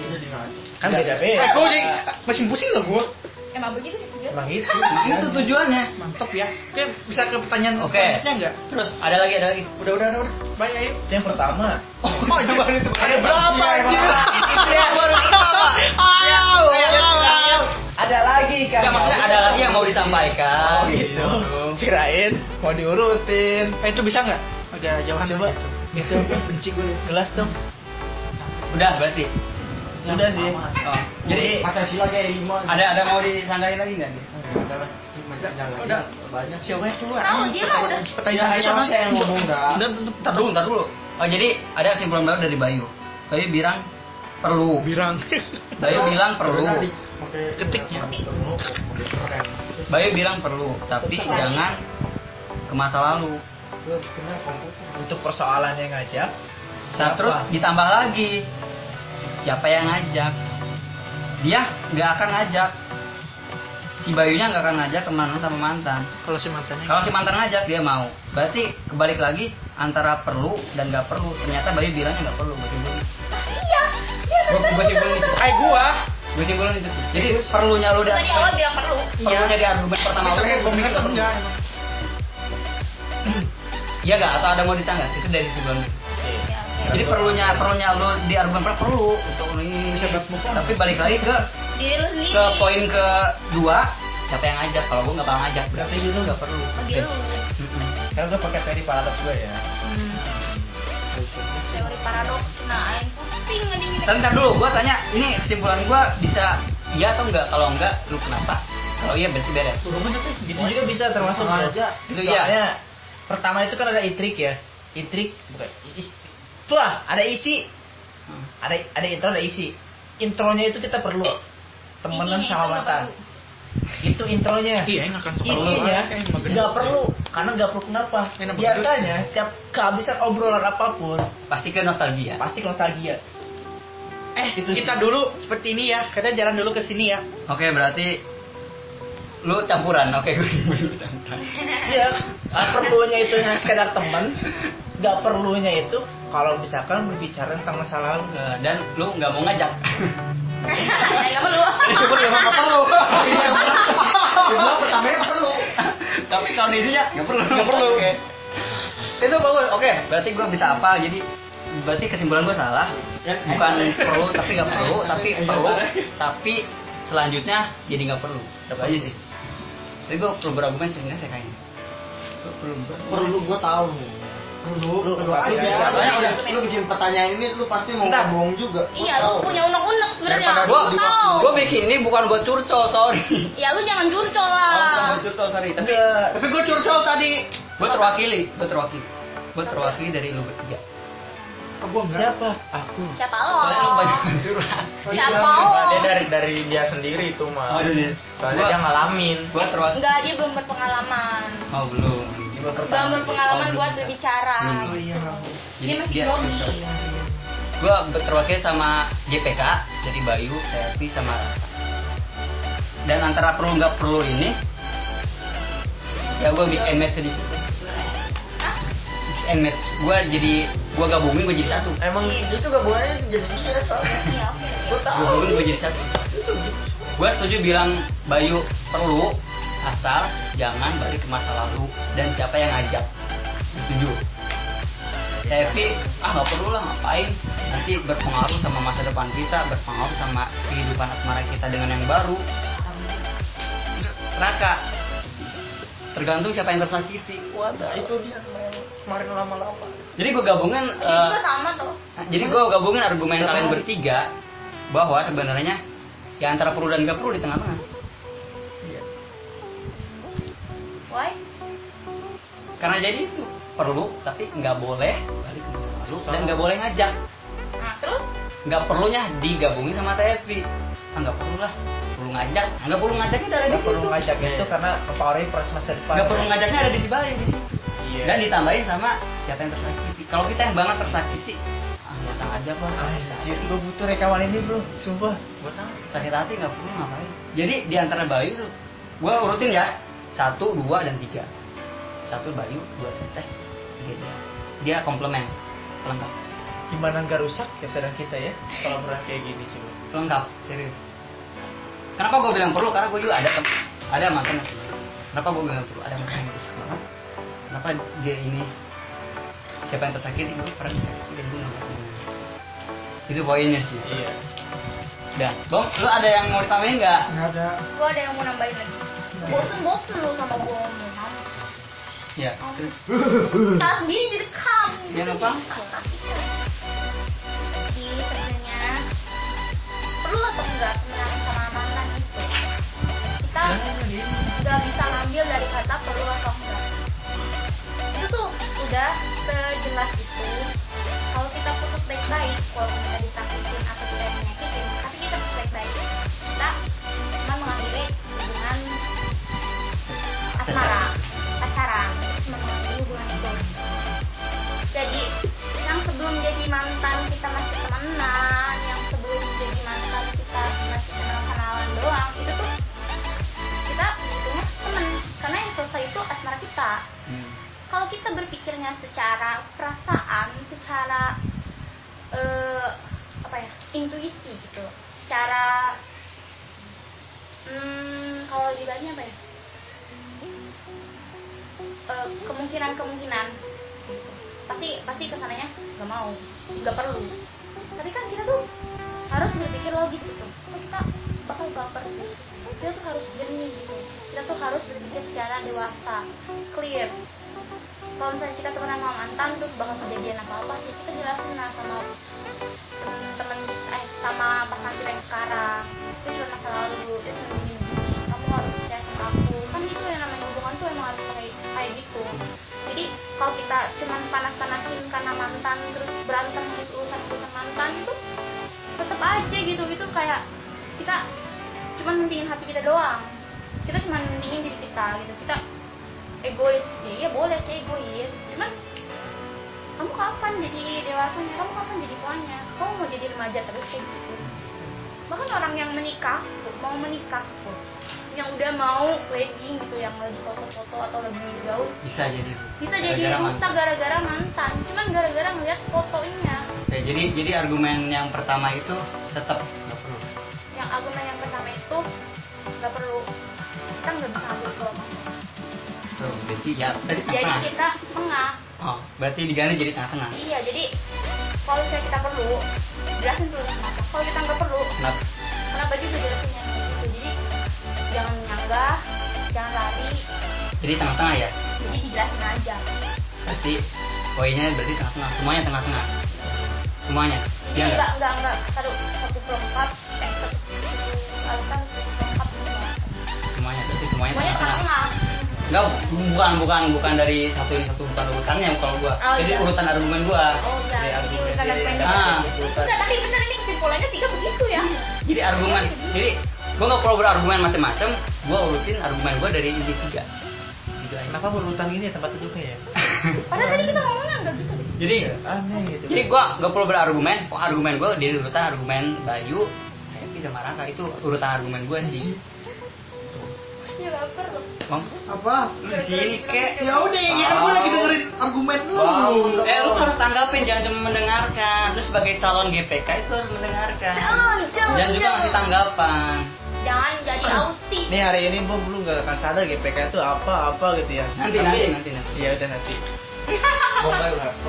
Kan beda-beda. Eh, gue jadi masih pusing loh gue. Emang begitu sih tujuan. Emang itu. itu tujuannya Mantep ya. Oke, bisa ke pertanyaan Oke. selanjutnya terus ada lagi ada lagi Udah, udah, udah, udah. Baik, ayo. Yang pertama, Oh, itu baru itu. Ada berapa anjir? itu yang baru pertama aw. ada lagi kan? Enggak, maksudnya ada lagi yang mau disampaikan Oh gitu. Kirain mau diurutin. Eh, itu bisa nggak? Agak jauhan Coba. gitu. Itu benci gue gelas dong. Udah berarti Sudah sih. oh, jadi Pancasila kayak gimana? ada ada mau disanggain lagi nggak nih Udah. Banyak siapa yang coba? Tahu, dia mah udah. Pertanyaan Ya, sana. saya yang ngomong, dah. Udah, ntar dulu ntar dulu oh jadi ada kesimpulan baru dari Bayu Bayu bilang perlu Birang. Bayu bilang perlu Ketiknya. Bayu bilang perlu tapi jangan ke masa lalu Untuk persoalan yang ngajak. Nah, terus ditambah lagi. Siapa yang ngajak? Dia nggak akan ngajak. Si Bayunya nggak akan ngajak ke mana sama mantan. Kalau si mantannya. kalau si mantan ngajak dia mau. Berarti kebalik lagi antara perlu dan nggak perlu ternyata Bayu bilangnya nggak perlu. Gue simpulin Iya. Dia gue gue simpulin itu. Eh, gua. gue simpulin itu sih. Jadi perlunya lu tadi awal bilang perlu. perlunya di argumen pertama Tapi lu. perlu. enggak iya nggak? Atau ada mau disanggah itu dari sebelum itu Ya, oke. Jadi perlunya perlunya lu di argumen pertama perlu untuk ini tapi balik lagi ke ke poin kedua siapa yang ngajak kalau gue nggak bakal ngajak berarti itu nggak perlu Bagi lu. Kan gue pakai teori paradoks gue ya. Hmm. Teori paradoks. Nah, pusing ini. Tapi ntar dulu, gue tanya, ini kesimpulan gue bisa iya atau enggak? Kalau enggak, lu kenapa? Kalau iya berarti beres. Itu juga bisa termasuk aja. Itu Soalnya iya. pertama itu kan ada itrik ya. Itrik bukan is, tuh ada isi, Hmm. ada ada intro ada isi. Intronya itu kita perlu temenan sama itu intronya. Iya, nggak akan perlu. Isinya nggak perlu karena nggak perlu kenapa? Enak. Biasanya setiap kehabisan obrolan apa pun Pasti ke nostalgia. pasti nostalgia. Eh, Itu kita sih. dulu seperti ini ya. Kita jalan dulu ke sini ya. Oke, berarti lu campuran. Oke, gue lu campuran. Iya, ah, perlunya itu hanya sekedar teman, nggak perlunya itu kalau misalkan berbicara tentang masa lalu. Eh, Dan lu nggak mau ngajak. Ya, nggak perlu. Itu pun memang nggak perlu. Gua pertamanya perlu. Tapi kalau di isinya nggak perlu. Nggak perlu. Oke. Itu bagus. Oke, berarti gue bisa apa? Jadi berarti kesimpulan gue salah. Bukan perlu tapi nggak perlu, tapi perlu tapi selanjutnya jadi nggak perlu. Itu aja sih. Tapi gue perlu berargumen sih nggak sih kayaknya. Gua perlu Perlu gua tahu nih. Perlu, Lu- perlu lu- aja. lu- Soalnya lu- udah lu bikin pertanyaan ini lu pasti mau ngomong juga. Gua Iya, lu punya unek-unek sebenarnya. Gua, Lu tahu. gue bikin ini bukan buat curcol, sorry. Ya lu jangan curcol Oh, bukan lah. buat curcol, sorry. Tapi Tapi gue curcol tadi. gue terwakili, gue terwakili. Gue terwakili dari lu bertiga. Oh, gue enggak. siapa? Aku. Siapa lo? banyak curhat. Siapa iya. lo? dia dari dari dia sendiri itu mah Oh, dia. soalnya Gua- dia ngalamin Gue terwakili. Enggak, dia belum berpengalaman. Oh belum. Belum berpengalaman Oh, buat belum. berbicara. Belum. Oh iya. Dia masih grogi. Gue terwakili sama JPK, jadi Bayu, Tepi, sama Rata. Dan antara perlu nggak perlu ini, ya gue bisa match di situ. And match. Gue jadi gue gabungin gue jadi satu. Emang itu gak boleh jadi dia soalnya. Iya, oke. Gua Gue tahu. gabungin gue jadi satu. Gue setuju bilang Bayu perlu asal jangan balik ke masa lalu dan siapa yang ngajak. Setuju. Tapi ah nggak perlu lah ngapain nanti berpengaruh sama masa depan kita berpengaruh sama kehidupan asmara kita dengan yang baru Raka tergantung siapa yang tersakiti wadah Itu dia kemarin, lama-lama. jadi gue eh, juga sama tuh. jadi gue gabungin argumen kalian bertiga bahwa sebenarnya ya antara perlu dan gak perlu di tengah-tengah Why? karena jadi itu perlu tapi nggak boleh balik ke masa lalu dan nggak boleh ngajak Nah, terus? nggak perlunya digabungin sama TV ah nggak perlu lah. Perlu ngajak. Ah, nggak perlu ngajaknya ada di situ perlu ngajak itu karena mempengaruhi proses masa depan. nggak perlu ngajaknya ada di si Bayu di situ. Iya. dan ditambahin sama siapa yang tersakiti. Kalau kita yang banget tersakiti ah nggak usah ngajak lah Anjir, gue butuh rekaman ini bro, sumpah. sakit hati nggak perlu ngapain? Jadi di antara Bayu tuh gue urutin ya. Satu dua dan tiga. Satu Bayu dua Teteh tiga dia dia komplement. Pelengkap Gimana nggak rusak kesadaran kita ya kalau pernah kayak gini coba. pelengkap serius. Kenapa gue bilang perlu? Karena gue juga ada tem- ada mantan kenapa gue bilang perlu? Ada mantan yang rusak banget kenapa dia ini? Siapa yang tersakiti? Gue pernah disakiti dan gue nggak mau itu poinnya sih. Iya. udah bom lu ada yang mau ditambahin nggak? Nggak ada. Gue ada yang mau nambahin lagi. Bosen-bosen lu sama gue ya terus. Salah sendiri direkam. Ya, apa. Atau enggak temenan sama mantan itu? Kita nggak bisa ngambil dari kata perlu atau enggak. Itu tuh udah sejelas itu. Kalau kita putus baik-baik, walaupun kita disakitin atau kita yang menyakitin, tapi kita putus baik-baik. Kita cuma mengakhiri hubungan asmara, pacaran, cuma mengakhiri hubungan itu. Jadi yang sebelum jadi mantan kita masih temenan, yang sebelum jadi mantan kenal-kenalan doang, itu tuh kita hitungnya temen karena yang selesai itu asmara kita Hmm. kalau kita berpikirnya secara perasaan, secara eh, apa ya, intuisi gitu, secara hmm, kalau dibagi apa ya, Eh, kemungkinan-kemungkinan, gitu. pasti pasti ke sananya nggak mau, nggak perlu. Tapi kan kita tuh harus berpikir logis gitu. Kita bakal baper. Kita tuh harus jernih gitu. Kita tuh harus berpikir secara dewasa, clear. Kalau misalnya kita temenan sama mantan terus bakal kejadian apa apa ya kita jelasin lah sama temen-temen kita eh sama pasangan kita yang sekarang. Itu cuma masa lalu itu cuma kamu harus percaya sama aku. Kan itu yang namanya hubungan tuh emang harus kayak kayak gitu. Jadi kalau kita cuman panas-panasin karena mantan terus berantem terus urusan urusan mantan itu tetap aja gitu. Gitu kayak kita cuman mentingin hati kita doang. Kita cuman mentingin diri kita gitu. Kita egois. Ya iya boleh sih egois. Cuman kamu kapan jadi dewasanya? Kamu kapan jadi tuanya kamu mau jadi remaja terus kayak gitu. Bahkan orang yang menikah tuh, mau menikah tuh, yang udah mau wedding gitu yang lagi foto-foto atau lagi gaul bisa jadi bisa jadi Gara-gara rusak gara-gara mantan. Cuman gara-gara ngeliat fotonya. Ya, jadi jadi argumen yang pertama itu tetap nggak perlu yang argumen yang pertama itu nggak perlu kita nggak bisa ambil kelompok tuh berarti ya berarti jadi tengah. kita tengah. Oh berarti diganti jadi tengah-tengah. Iya, jadi kalau misalnya kita perlu, jelasin dulu. Kenapa. Kalau kita nggak perlu, kenapa? kenapa juga jelasin yang gitu. Jadi jangan nyanggah, jangan lari, jadi tengah-tengah ya? Jadi dijelasin aja. berarti poinnya berarti tengah-tengah. Semuanya tengah-tengah semuanya Jadi Iya nggak? nggak nggak nggak satu satu pelengkap, eh satu alasan satu semua. semuanya berarti semuanya Semuanya tengah-tengah. Enggak, bukan bukan bukan dari satu ini satu bukan urutannya kalau gua. Oh, Jadi iya. urutan argumen gua. Oh Iya, ya, jadi argumen urutan argumen. iya. Ah. Enggak, tapi bener ini kesimpulannya tiga begitu ya. Jadi argumen. Jadi gua nggak perlu berargumen macam-macam. Gua urutin argumen gua dari inti tiga. Gitu aja. Kenapa berurutan ini ya tempat duduknya ya? Padahal tadi kita ngomongnya nggak gitu. Jadi Aneh gitu. jadi gua nggak perlu berargumen. Oh, argumen gua dari urutan argumen Bayu, Happy sama Raka itu urutan argumen gua sih. Ya loh. Apa lu di sini kek. ya udah ya kan gue lagi dengerin argumen lu Eh lu harus tanggapin jangan cuma mendengarkan. Lu sebagai calon GPK itu harus mendengarkan. Jangan, jangan, Dan juga jangan. ngasih tanggapan. Jangan jadi autis. Nih hari ini Bom lu gak akan sadar GPK itu apa apa gitu ya. Nanti, nanti, nanti, nanti. Iya udah nanti.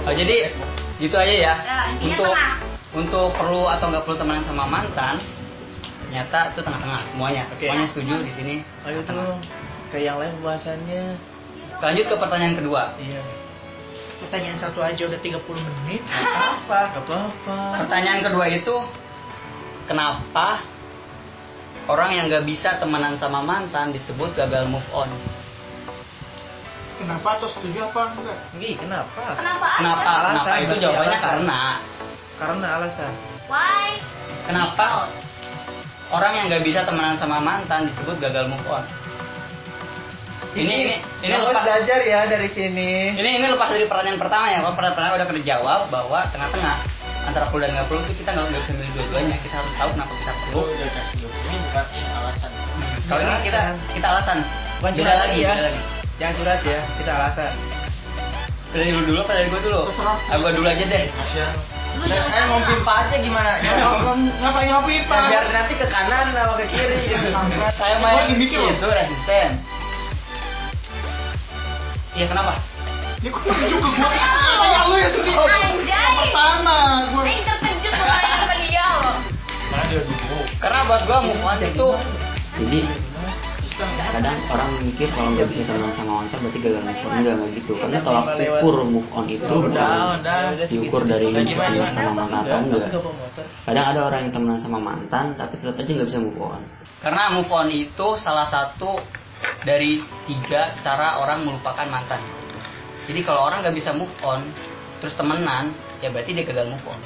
Oh, jadi gitu aja ya. Ya, intinya untuk tengah. untuk perlu atau nggak perlu temenan sama mantan, ternyata itu tengah-tengah semuanya. Oke. Semuanya setuju di sini. Ayo dong. Kayak yang lain pembahasannya. Lanjut ke pertanyaan kedua. Iya. pertanyaan satu aja udah 30 menit Apa? Gak apa-apa. Pertanyaan kedua itu kenapa orang yang nggak bisa temenan sama mantan disebut gagal move on? Kenapa atau setuju apa enggak Nih kenapa? Kenapa? Kenapa? Alasan, Kenapa itu jawabannya alasan. karena Karena alasan. Why? kenapa orang yang nggak bisa temenan sama mantan disebut gagal move on? Ini ini ini lepas belajar ya dari sini. ini ini lepas dari pertanyaan pertama ya. Kalau pertanyaan pertama udah dijawab bahwa tengah-tengah. antara perlu dan nggak perlu itu kita nggak bisa milih dua-duanya kita harus tahu kenapa kita Lu perlu udah kasih dulu. Ini bukan alasan. kalau ini kita kita alasan Bukan beda lagi ya. beda lagi Jangan curhat ya, kita alasan. dari lu dulu apa dari gua dulu ah, gua dulu aja deh Kasihan. Lu jangan Eh mau pipa aja gimana? Ngapain ngopi Ya, pak? biar nanti ke kanan sama ke kiri. saya Gua main lagi mikir loh. itu resisten iya kenapa Ya kok tunjuk ke gua? Kayak lu ya sedih. Anjay. Pertama, gua Aing terkejut mulai sama dia loh. Karena buat gua move on itu jadi kadang orang mikir kalau nggak bisa temenan sama mantan berarti gagal move on. Enggak enggak gitu. Karena tolak ukur move on itu Udah, bukan diukur dari lu bisa Gimana? temenan sama mantan atau enggak. kadang ada orang yang temenan sama mantan tapi tetap aja nggak bisa move on. Karena move on itu salah satu dari tiga cara orang melupakan mantan. Jadi kalau orang nggak bisa move on terus temenan ya berarti dia gagal move on.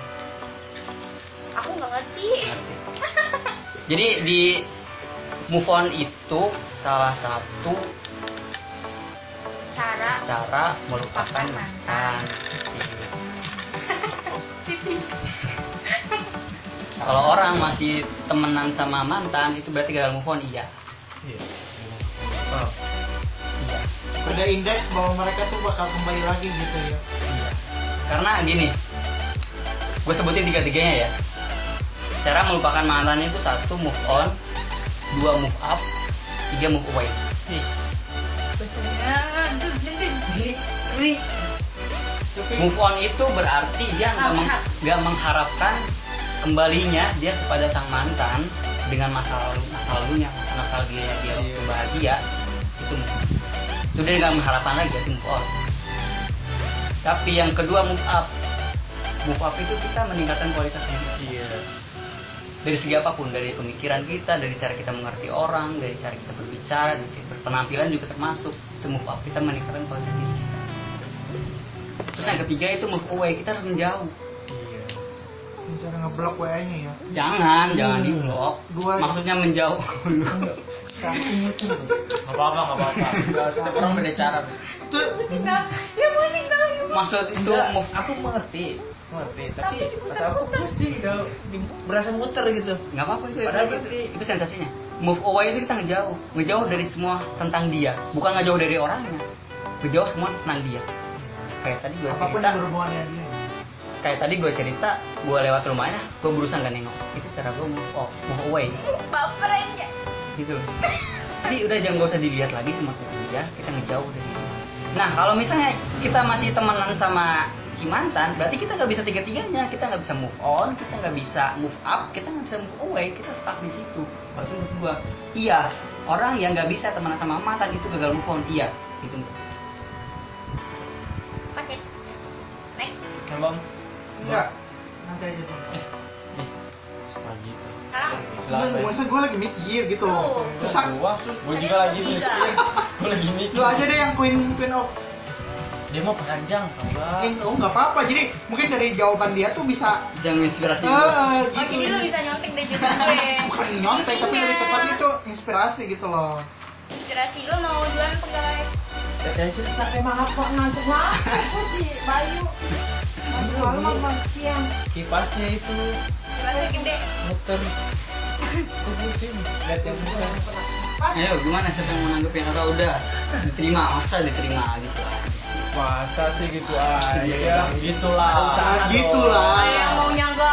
Aku nggak ngerti. Ngerti? jadi di move on itu salah satu Cara cara melupakan mantan. kalau orang masih temenan sama mantan itu berarti gagal move on iya. Iya. Ada indeks bahwa mereka tuh bakal kembali lagi gitu ya. Iya. Karena gini, gue sebutin tiga-tiganya ya. Cara melupakan mantan itu satu move on, dua move up, tiga move away. Jadi Move on itu berarti dia nggak meng- mengharapkan kembalinya dia kepada sang mantan dengan masa lalu masa lalunya masa nostalgia dia waktu bahagia. Itu itu dia nggak mengharapkan lagi itu move on. Tapi yang kedua move up. Move up itu kita meningkatkan kualitas diri Iya. Dari segi apa pun dari pemikiran kita dari cara kita mengerti orang dari cara kita berbicara dari cara berpenampilan juga termasuk itu move up kita meningkatkan kualitas diri kita terus yang ketiga itu move away kita harus menjauh Iya. Cara ngeblok WA-nya ya. jangan jangan di blok Dua. maksudnya menjauh Nggak apa-apa, nggak apa-apa. Setiap orang beda cara. Itu ya mau tinggal. ya maksud itu move aku mengerti, mengerti. Tapi kata aku pusing kalau berasa muter gitu. nggak apa-apa itu, Padahal itu, berarti- itu sensasinya. Move away itu kita ngejauh. Ngejauh dari semua tentang dia. Bukan ngejauh dari orangnya. Ngejauh semua tentang dia. Kayak tadi gue apa pun cerita. yang berhubungan dengan dia. kayak tadi gue cerita gue lewat rumahnya gue berusaha gak nengok. Itu cara gue move, oh, move away. Baper aja. gitu. Loh jadi udah jangan gak usah dilihat lagi sama tentang dia. Kita ngejauh dari dia. Nah kalau misalnya kita masih temenan sama si mantan berarti kita nggak bisa tiga tiganya kita nggak bisa move on kita nggak bisa move up kita nggak bisa move away kita stuck di situ berarti menurut gua iya orang yang nggak bisa temenan sama mantan itu gagal move on iya gitu Oke. Next. Bang. Enggak. Nanti aja tuh. Sekarang Silakan. Masa gue lagi mikir gitu. Terus Gua, gua juga lagi mikir. Gua lagi mikir. lu aja deh yang queen queen of Dia mau panjang, enggak. eh, oh nggak apa-apa. Jadi mungkin dari jawaban dia tuh bisa bisa menginspirasi eh, gua. gitu. Oh jadi lu bisa nyontek deh jurusan gue bukan nyontek tapi Iya. lebih tepatnya itu inspirasi gitu loh. Inspirasi lu mau jualan pegawai Katanya cerita sampai apa ngantuk apa kok si Bayu. Masih malam sama siang. Kipasnya itu Jualan gede muter. Aku pusing lihat yang muter. Ayo gimana siapa yang mau nanggepin atau udah diterima masa diterima gitu lah Masa sih gitu aja. Ya, gitulah. Nah, gitulah. Kayak mau nyangga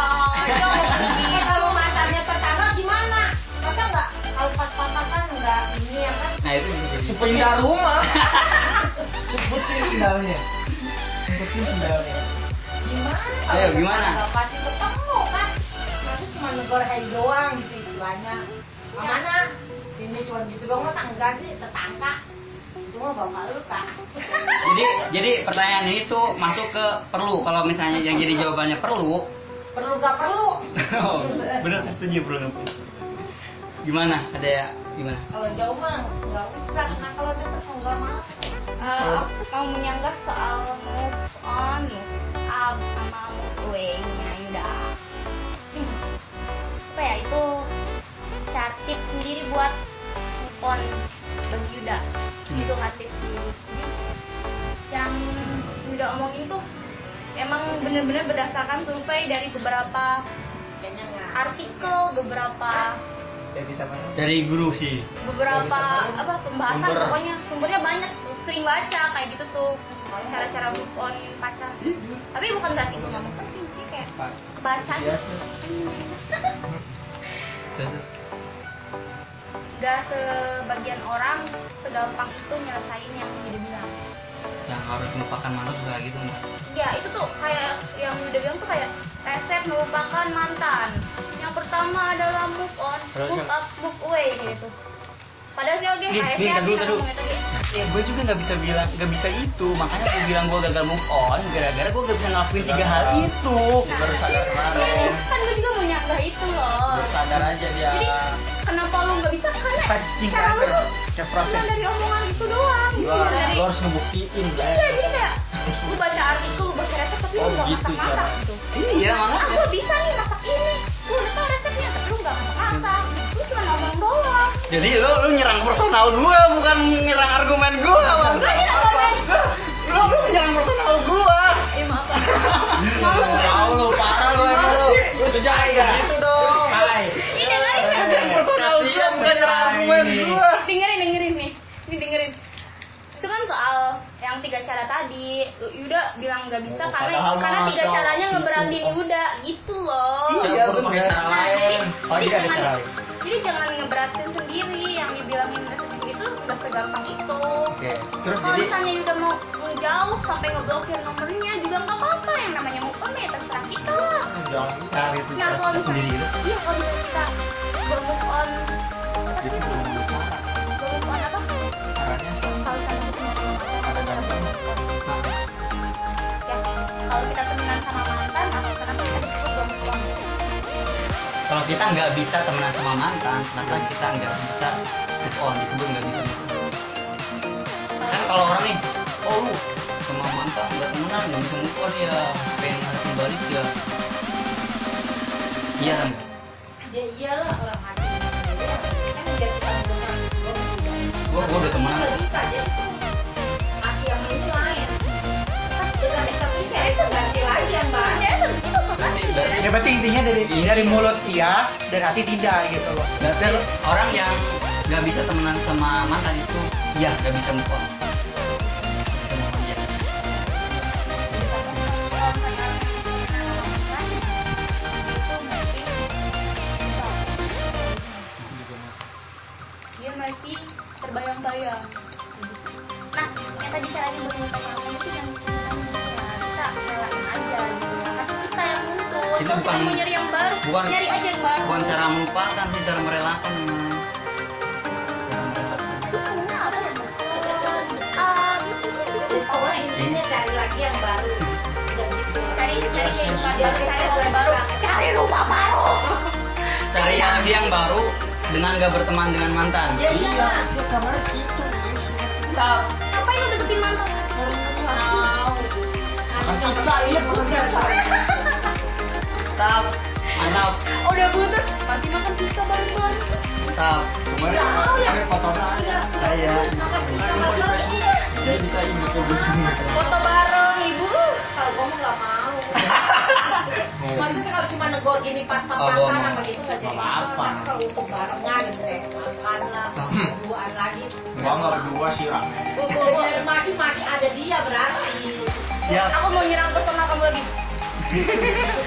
kalau mantannya pertama gimana? Masa nggak kalau pas papasan nggak ini ya kan? nah itu bisa jadi Pindah rumah. Sebutin sendalnya. Sebutin sendalnya. Gimana? Ayo, gimana? Nggak pasti ketemu kan? Nanti cuma negor hari doang gitu istilahnya. Ke mana? Ini cuma gitu doang masa enggak sih tetangga? Itu mah bapak lu jadi jadi pertanyaan ini tuh masuk ke perlu kalau misalnya yang jadi jawabannya perlu Perlu gak perlu? oh, bener setuju perlu nggak perlu. gimana ada ya gimana Kalau jauh mah nggak usah. Nah kalau deket nggak mau. Eh, aku mau menyanggah soal move on, move up, sama move away-nya Yuda. Hmm. Apa ya itu tips sendiri buat move on bagi Yuda. Gitu kan tips sendiri. Yang Yuda omongin tuh emang bener-bener berdasarkan survei dari beberapa artikel beberapa ya Dari guru sih. beberapa apa pembahasan Sumber. pokoknya. Sumbernya banyak sering baca kayak gitu tuh. Cara-cara move on pacar. Tapi bukan berarti itu nggak penting sih kayak kebaca aja gak sebagian orang segampang itu nyelesain yang dia bilang. Yang harus melupakan mantan juga gitu enggak? ya itu tuh kayak yang udah bilang tuh kayak resep melupakan mantan. Yang pertama adalah move on move up move away gitu padahal sih oke Nih, kayak nih, ngomongnya tadi Ya gue juga nggak bisa bilang nggak bisa itu. Makanya gue bilang gue gagal move on gara-gara gue gak bisa ngelakuin tiga hal itu. Baru sadar kemarin. Iya, kan gue juga mau nyanggah itu loh. Baru sadar aja dia. Jadi kenapa lu nggak bisa? Karena cara lu kan, kayak cuma proses. dari omongan itu doang. Lu, Bukan dari lu harus ngebuktiin iya jadi kayak lu baca artikel lu baca resep tapi Oh, lu nggak gitu masak masak cara. gitu. Iya ah makanya. gue bisa nih masak ini. Lu udah tau resepnya tapi lu nggak masak masak jadi lu lu nyerang personal gue bukan nyerang argumen gue bang. lu lu nyerang personal gue eh maaf. Tahu lu parah lu emang lu. Lu sejak kayak gitu dong. Hai ini dengerin personal gue bukan nyerang argumen gue dengerin dengerin nih ini dengerin itu kan soal yang tiga cara tadi. Yuda bilang nggak bisa Oh, karena karena tiga so- caranya itu. ngeberatin Yuda. Gitu loh. Iya, bener. cara Nah, jadi. Oh, jadi jadi ada jangan, cara lain. jadi jangan ngeberatin sendiri yang dibilangin setuju itu nggak segampang itu. Oke terus kalau jadi misalnya Yuda mau ngejauh sampai ngeblokir nomornya juga nggak apa-apa yang namanya move on ya terserah kita. Lah Jangan cari itu nah kalau misalnya iya kalau misalnya kita belum move on. Belum move on apa Caranya sama kalau kita temenan sama mantan atau kenapa kita disebut move on kalau kita nggak bisa temenan sama mantan kenapa kita nggak bisa move on? Disebut nggak bisa move on? Kan kalau orang nih oh lu sama mantan nggak temenan nggak bisa move on ya pengen ada kembali ya. Iya kan? Ya iyalah orang hati kan biar kita ngomongnya gue gua gua udah temenan. Nggak bisa jadi ya berarti intinya dari dari mulut iya dan hati tidak gitu loh. Berarti orang yang nggak bisa temenan sama mantan itu ya nggak bisa move on cari Biar baru. Cari baru rumah baru. Cari yang lagi yang baru dengan gak berteman dengan mantan. Ya iya. Sih kamarnya gitu. ngapain lu deketin mantan? Makan pizza iya gue biasa Tap, mantap, udah putus. Masih makan pizza bareng-bareng. Tap. Kemarin kemarin ada. saya di bareng Facebook. Jadi bisa tuh. foto bareng. Ibu. Kalau nggak mau maksudnya kalau cuma nego gini pas Oh, sama gitu nggak jadi apa-apa. tapi kalau untuk barengan gitu deh makan lah berduaan lagi. Gua nggak berdua sih rame. Ya, biar masih masih ada dia berarti. Ya aku mau nyerang personal kamu lagi. Iya,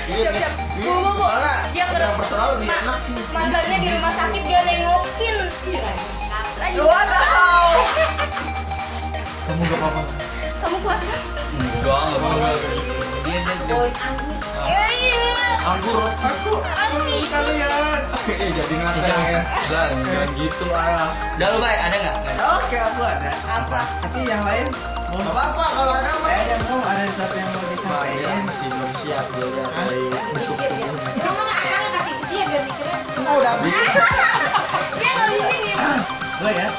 siap siap iya. bu bu bu dia ke yang personal lebih enak sih. mantannya di rumah sakit dia nengokin. Iya, lagi Wadaw. kamu gak apa-apa? Kamu kuat kan Enggak, enggak apa-apa. Angin. ya iya aku. Kalian. Eh jadi. Jangan, jangan gitu lah. Udah lu baik, ada nggak? oke aku ada Apa? tapi yang lain apa-apa kalau ada mah. kayaknya mau ada sesuatu yang mau disampaikan iya, masih belum siap kasih ke dia biar mikirnya. Oh, udah dia nggak di sini gue ya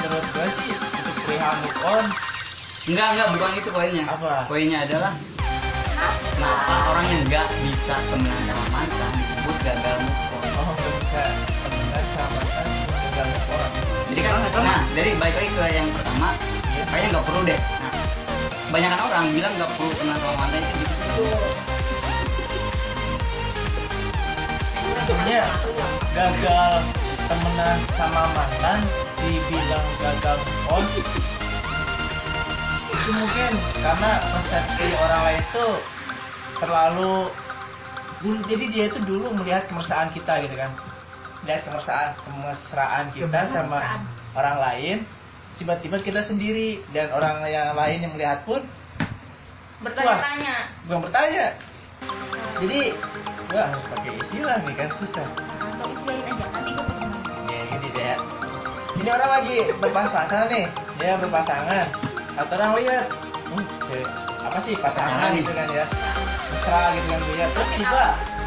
menurut gue sih untuk perihal Enggak, enggak, bukan itu poinnya. Apa? Poinnya adalah kenapa orang yang nggak bisa temenan sama mantan disebut gagal move on. oh gak bisa temenan sama mantan gagal move on Jadi kan, nah, dari baik lagi ke yang pertama, kayaknya nggak perlu deh. Nah, kebanyakan orang bilang nggak perlu kenal sama mantan itu gitu sebenarnya gagal temenan sama mantan dibilang gagal on itu mungkin karena persepsi orang lain itu terlalu dulu jadi dia itu dulu melihat kemesraan kita gitu kan. Melihat kemesraan kemesraan kita sama orang lain. Tiba-tiba kita sendiri dan orang yang lain yang melihat pun Bertanya-tanya. bukan bertanya. Jadi gua harus pakai istilah nih kan susah. Atau istilahin aja, nanti gue terima. ya gini deh ya. ini orang lagi berpasangan nih. Dia berpasangan atau orang lihat. Hmm, cewek, apa sih pasangan gitu kan ya? mesra gitu kan dia. Terus tiba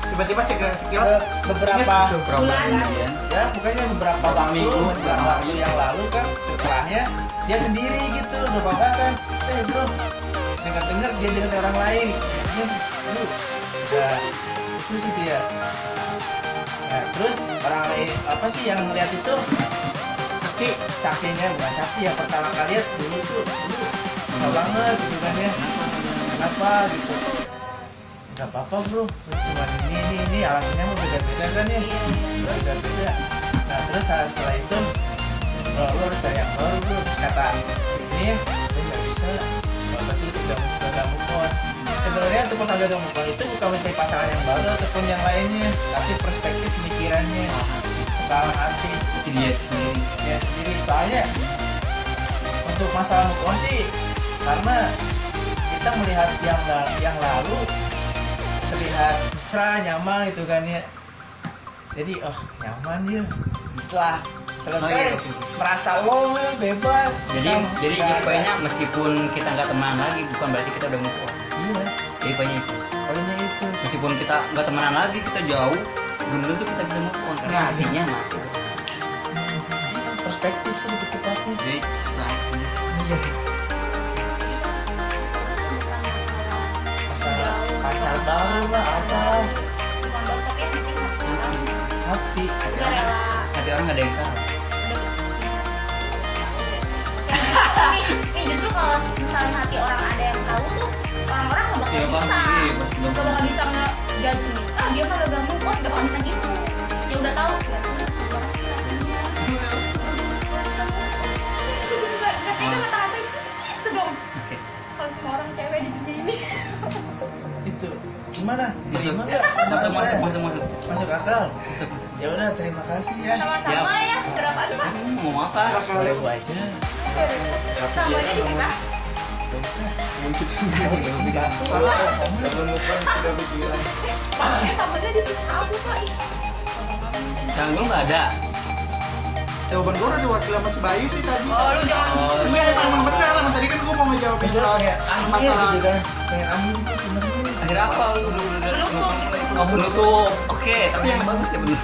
tiba-tiba sekilas ke beberapa problem ya. Ya bukannya beberapa waktu beberapa waktu yang lalu kan setelahnya dia sendiri gitu berpapasan eh bro dengar dengar dia dengan orang lain. Ya lu nah itu sih dia. Ya terus orang lain apa sih yang melihat itu saksi saksinya bukan saksi ya pertama kali lihat dulu tuh dulu susah banget gitu kan ya. Kenapa? gitu. Nggak apa-apa bro cuma ini ini ini alasannya mau beda-beda kan ya? Beda-beda. Nah terus setelah itu bro lu harus cari yang baru bro. Terus kata ini ya saya nggak bisa bapak tuh udah udah move on. Sebenarnya untuk agak move on itu bukan mencari pasangan yang baru ataupun yang lainnya tapi perspektif pemikirannya kesalahan hati. Itu dia sendiri ya sendiri soalnya untuk masalah move on sih karena kita melihat yang yang lalu terlihat mesra nyaman gitu kan ya. Jadi oh nyaman ya. Setelah selesai Oh, iya. merasa lo bebas. Jadi Kita jadi poinnya meskipun kita nggak temenan lagi bukan berarti kita udah move on. Iya. Jadi poinnya itu. Poinnya itu. Meskipun kita nggak temenan lagi kita jauh belum tentu kita bisa move on karena Nah, masih Iya, perspektif sih lebih tepatnya. Jadi iya. Masalah pacar baru lah apa? Penting hati. Orang. hati hati orang nggak ada yang tahu. Nih justru kalau misalnya hati orang ada yang tahu tuh orang-orang nggak bakal Iya, bisa. nggak bakal bisa nge judge nih ah dia mah gagal move on bakal bisa gitu ya udah tahu sama tega kata-kata gitu dong kalau semua orang cewek di ini itu gimana masuk masuk masuk. Masuk masuk. Masuk akal. Masuk masuk. Ya udah terima kasih ya sama-sama ya berapaan pak mau apa ribu aja. Tambah aja dikit ah Eh nggak ada jawaban gue udah diwakili sama si Bayu sih tadi oh lu jangan oh Iya emang, emang benar emang tadi kan gue mau ngejawab gue akhir gitu kan Kayak akhir itu akhir apa lu gitu. oh menutup oke tapi yang bagus ya bener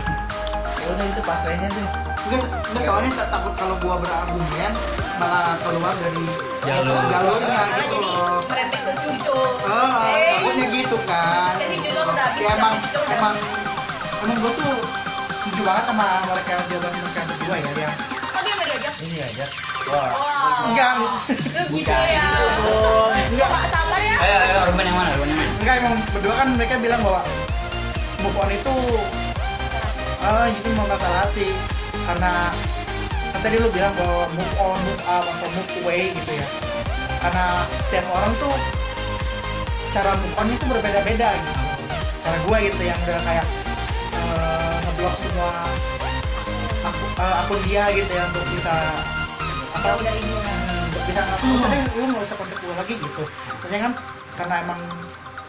Ya udah itu pasrahnya deh Enggak, enggak soalnya tak- takut kalau gua berargumen malah keluar dari Jalur. jalurnya gitu jadi loh. merembet ke cucu Ah, Eh, takutnya gitu kan. Habis, Ya emang judul udah emang emang gua tuh setuju banget sama mereka jawaban mereka yang kedua ya yang kok dia nggak diajak Ini aja Wah. Enggak. Gitu ya. enggak Pak, sabar ya. ayo ayo Ruben yang mana Ruben yang mana enggak emang berdua kan mereka bilang bahwa move on itu ah ini mau masalah hati karena kan tadi lu bilang bahwa move on move up atau move away gitu ya. Karena setiap orang tuh cara move on itu berbeda-beda gitu. Cara gue gitu yang udah kayak eh, ngeblok semua aku, eh, akun dia gitu ya untuk bisa apa Jauh dari dia. Hmm, untuk bisa nggak usah deh lu nggak usah kontak gue lagi gitu. Maksudnya kan karena emang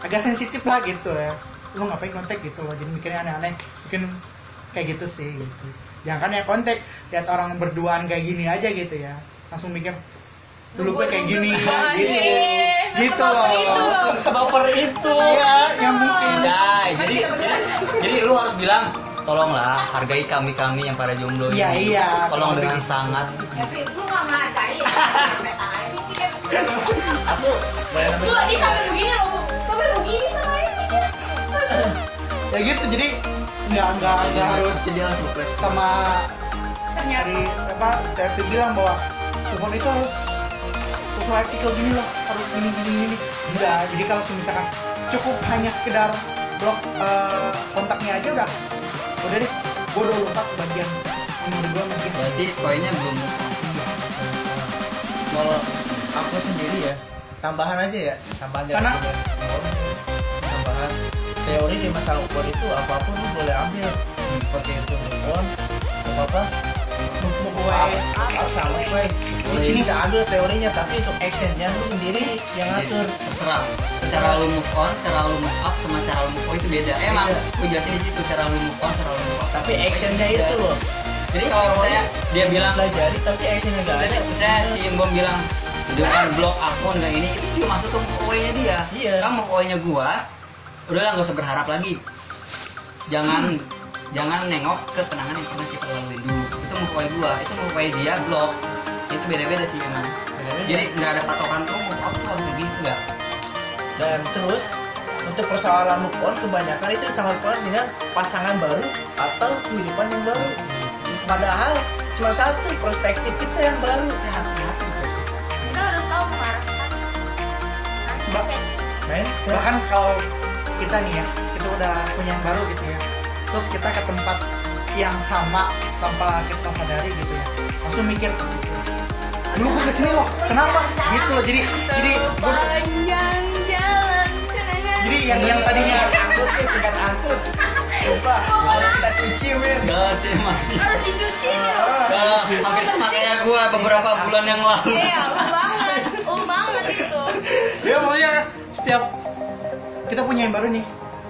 agak sensitif lah gitu ya. Lu ngapain kontak gitu loh jadi mikirnya aneh-aneh. Mungkin kayak gitu sih gitu jangan kan ya kontak lihat orang berduaan kayak gini aja gitu ya langsung mikir dulu gue kayak gini Wah, gitu iya. gitu Sebaper itu loh sebaper itu iya yang mungkin jadi jadi lu harus bilang tolonglah hargai kami kami yang para jomblo Iya, ini. iya. tolong dengan sangat Tapi lu nggak menghargai ya? Aku bayar Lu lagi sampai begini loh, sampai begini sama ini. Ya gitu jadi nggak nggak nggak harus dia langsung flash sama Ternyata. dari apa David bilang bahwa move on itu harus sesuai artikel gini loh harus gini gini gini enggak jadi kalau misalkan cukup hanya sekedar blok eh, kontaknya aja udah udah deh. Gue udah lupa sebagian menurut gue mungkin. Berarti poinnya belum kalau aku sendiri ya tambahan aja ya tambahan dari Karena- tambahan teori di masalah on itu apa pun lu boleh ambil. Seperti itu on apa apa? Away apa sama gue boleh bisa ambil teorinya tapi untuk actionnya lu sendiri yang ngatur. terserah. Cara lu move on, cara lu move up sama cara lu move on itu beda. Emang gue jelasin di situ cara lu move on, cara lu move up. tapi actionnya itu loh. Jadi kalau misalnya dia bilang pelajari tapi actionnya gak ada. saya si Imbom bilang jangan blok akun dan ini itu juga masuk ke move away-nya dia. Iya. Kan move away-nya gua udahlah nggak usah berharap lagi. Jangan jangan nengok ke kenangan yang pernah kita lalui dulu. Itu move away gua, itu move away dia blok. Itu beda-beda sih emang. Beda-beda. Jadi nggak ada patokan tuh up tuh harus begini enggak. dan terus untuk persoalan move on kebanyakan itu sangat pengaruh dengan pasangan baru atau kehidupan yang baru padahal cuma satu perspektif kita yang baru kita harus tahu mengarahkan Mbak, men bahkan kalau kita nih ya kita udah punya yang baru gitu ya. Terus kita ke tempat yang sama tanpa kita sadari gitu ya. Langsung mikir dulu gue ke sini loh kenapa? Gitu loh jadi jadi kenangan jadi yang yang tadinya angkut nih tingkat angkut coba kalau kita cuci men. Enggak sih masih. harus dicuci ya Udah, hampir sama kayak gua beberapa bulan yang lalu. iya lu banget lu banget itu. Ya pokoknya setiap kita punya yang baru nih.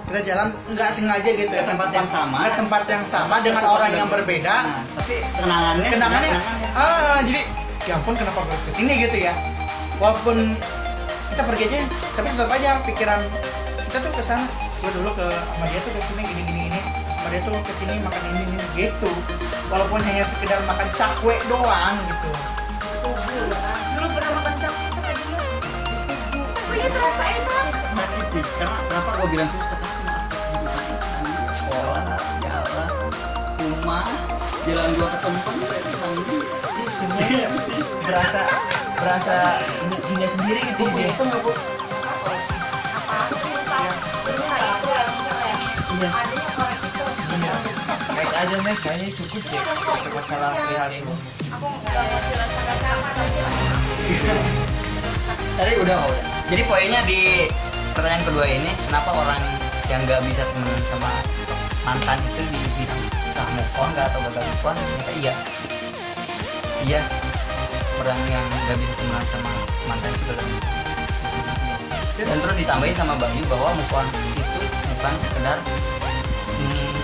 Kita jalan nggak sengaja gitu. Ya Ke tempat yang sama. ke tempat yang sama dengan orang yang berbeda. Nah, tapi kenangannya kenangannya? kenangannya. ah jadi ya ampun kenapa gue ke sini gitu ya? Walaupun kita pergi aja tapi tetap aja pikiran kita tuh ke sana gue dulu ke sama dia tuh ke sini gini gini gini. Sama dia tuh ke sini makan ini ini gitu. Walaupun hanya sekedar makan cakwe doang gitu. Dulu pernah makan cakwe sama dia enak sakit sih karena kenapa gue bilang susah itu sekolah jalan rumah jalan ke Ini semuanya berasa berasa dunia sendiri gitu itu itu ya Iya. itu Iya. Aja next kayaknya cukup deh untuk masalah perihal ini. aku nggak mau jelaskan sama tadi udah udah jadi poinnya di pertanyaan kedua ini kenapa orang yang nggak bisa temenan sama mantan itu dibilang ah move on nggak atau gagal move on? Ternyata iya. Iya. Orang yang nggak bisa temenan sama mantan itu gagal move on. Dan terus ditambahin sama Bayu bahwa move on itu bukan sekedar hmm,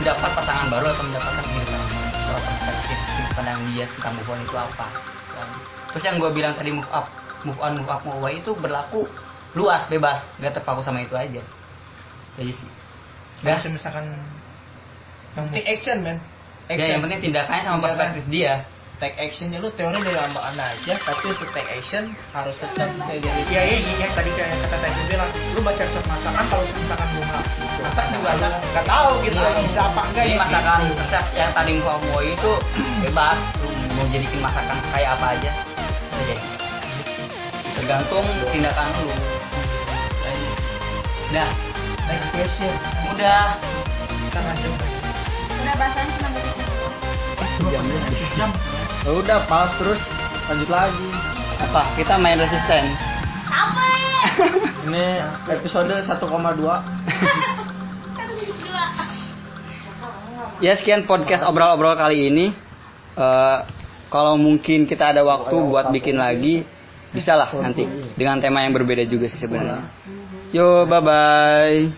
mendapat pasangan baru atau mendapatkan kehidupan soal perspektif sudut pandang dia tentang move itu apa. Terus yang gue bilang tadi move up move on move up move away itu berlaku luas bebas. Nggak terpaku sama itu aja. Jadi sih. Nah, misalkan yang Take action men. ya yang penting tindakannya sama Tindakan. perspektif dia take actionnya lu teori dari lambaan aja tapi untuk take action harus tetap kayak jadi Iya iya iya tadi kayak kata tadi bilang lu baca resep masakan kalau misalkan bunga masak juga nggak nggak tahu gitu Nah, bisa apa enggak ya masakan gitu. resep yang tadi move away itu bebas lu mau jadiin masakan kayak apa aja bisa jadi. Tergantung tindakan lu. Dah next question. Udah. Kita lanjut udah bahasanya cuma situ jam ya udah pause terus lanjut lagi. Apa? Kita main resisten. Capek ini? Episode 1,2 satu dua. Ya sekian podcast obrol-obrol kali ini. Eh, kalau mungkin kita ada waktu buat bikin lagi bisa lah nanti. Dengan tema yang berbeda juga sih sebenarnya. Yo bye bye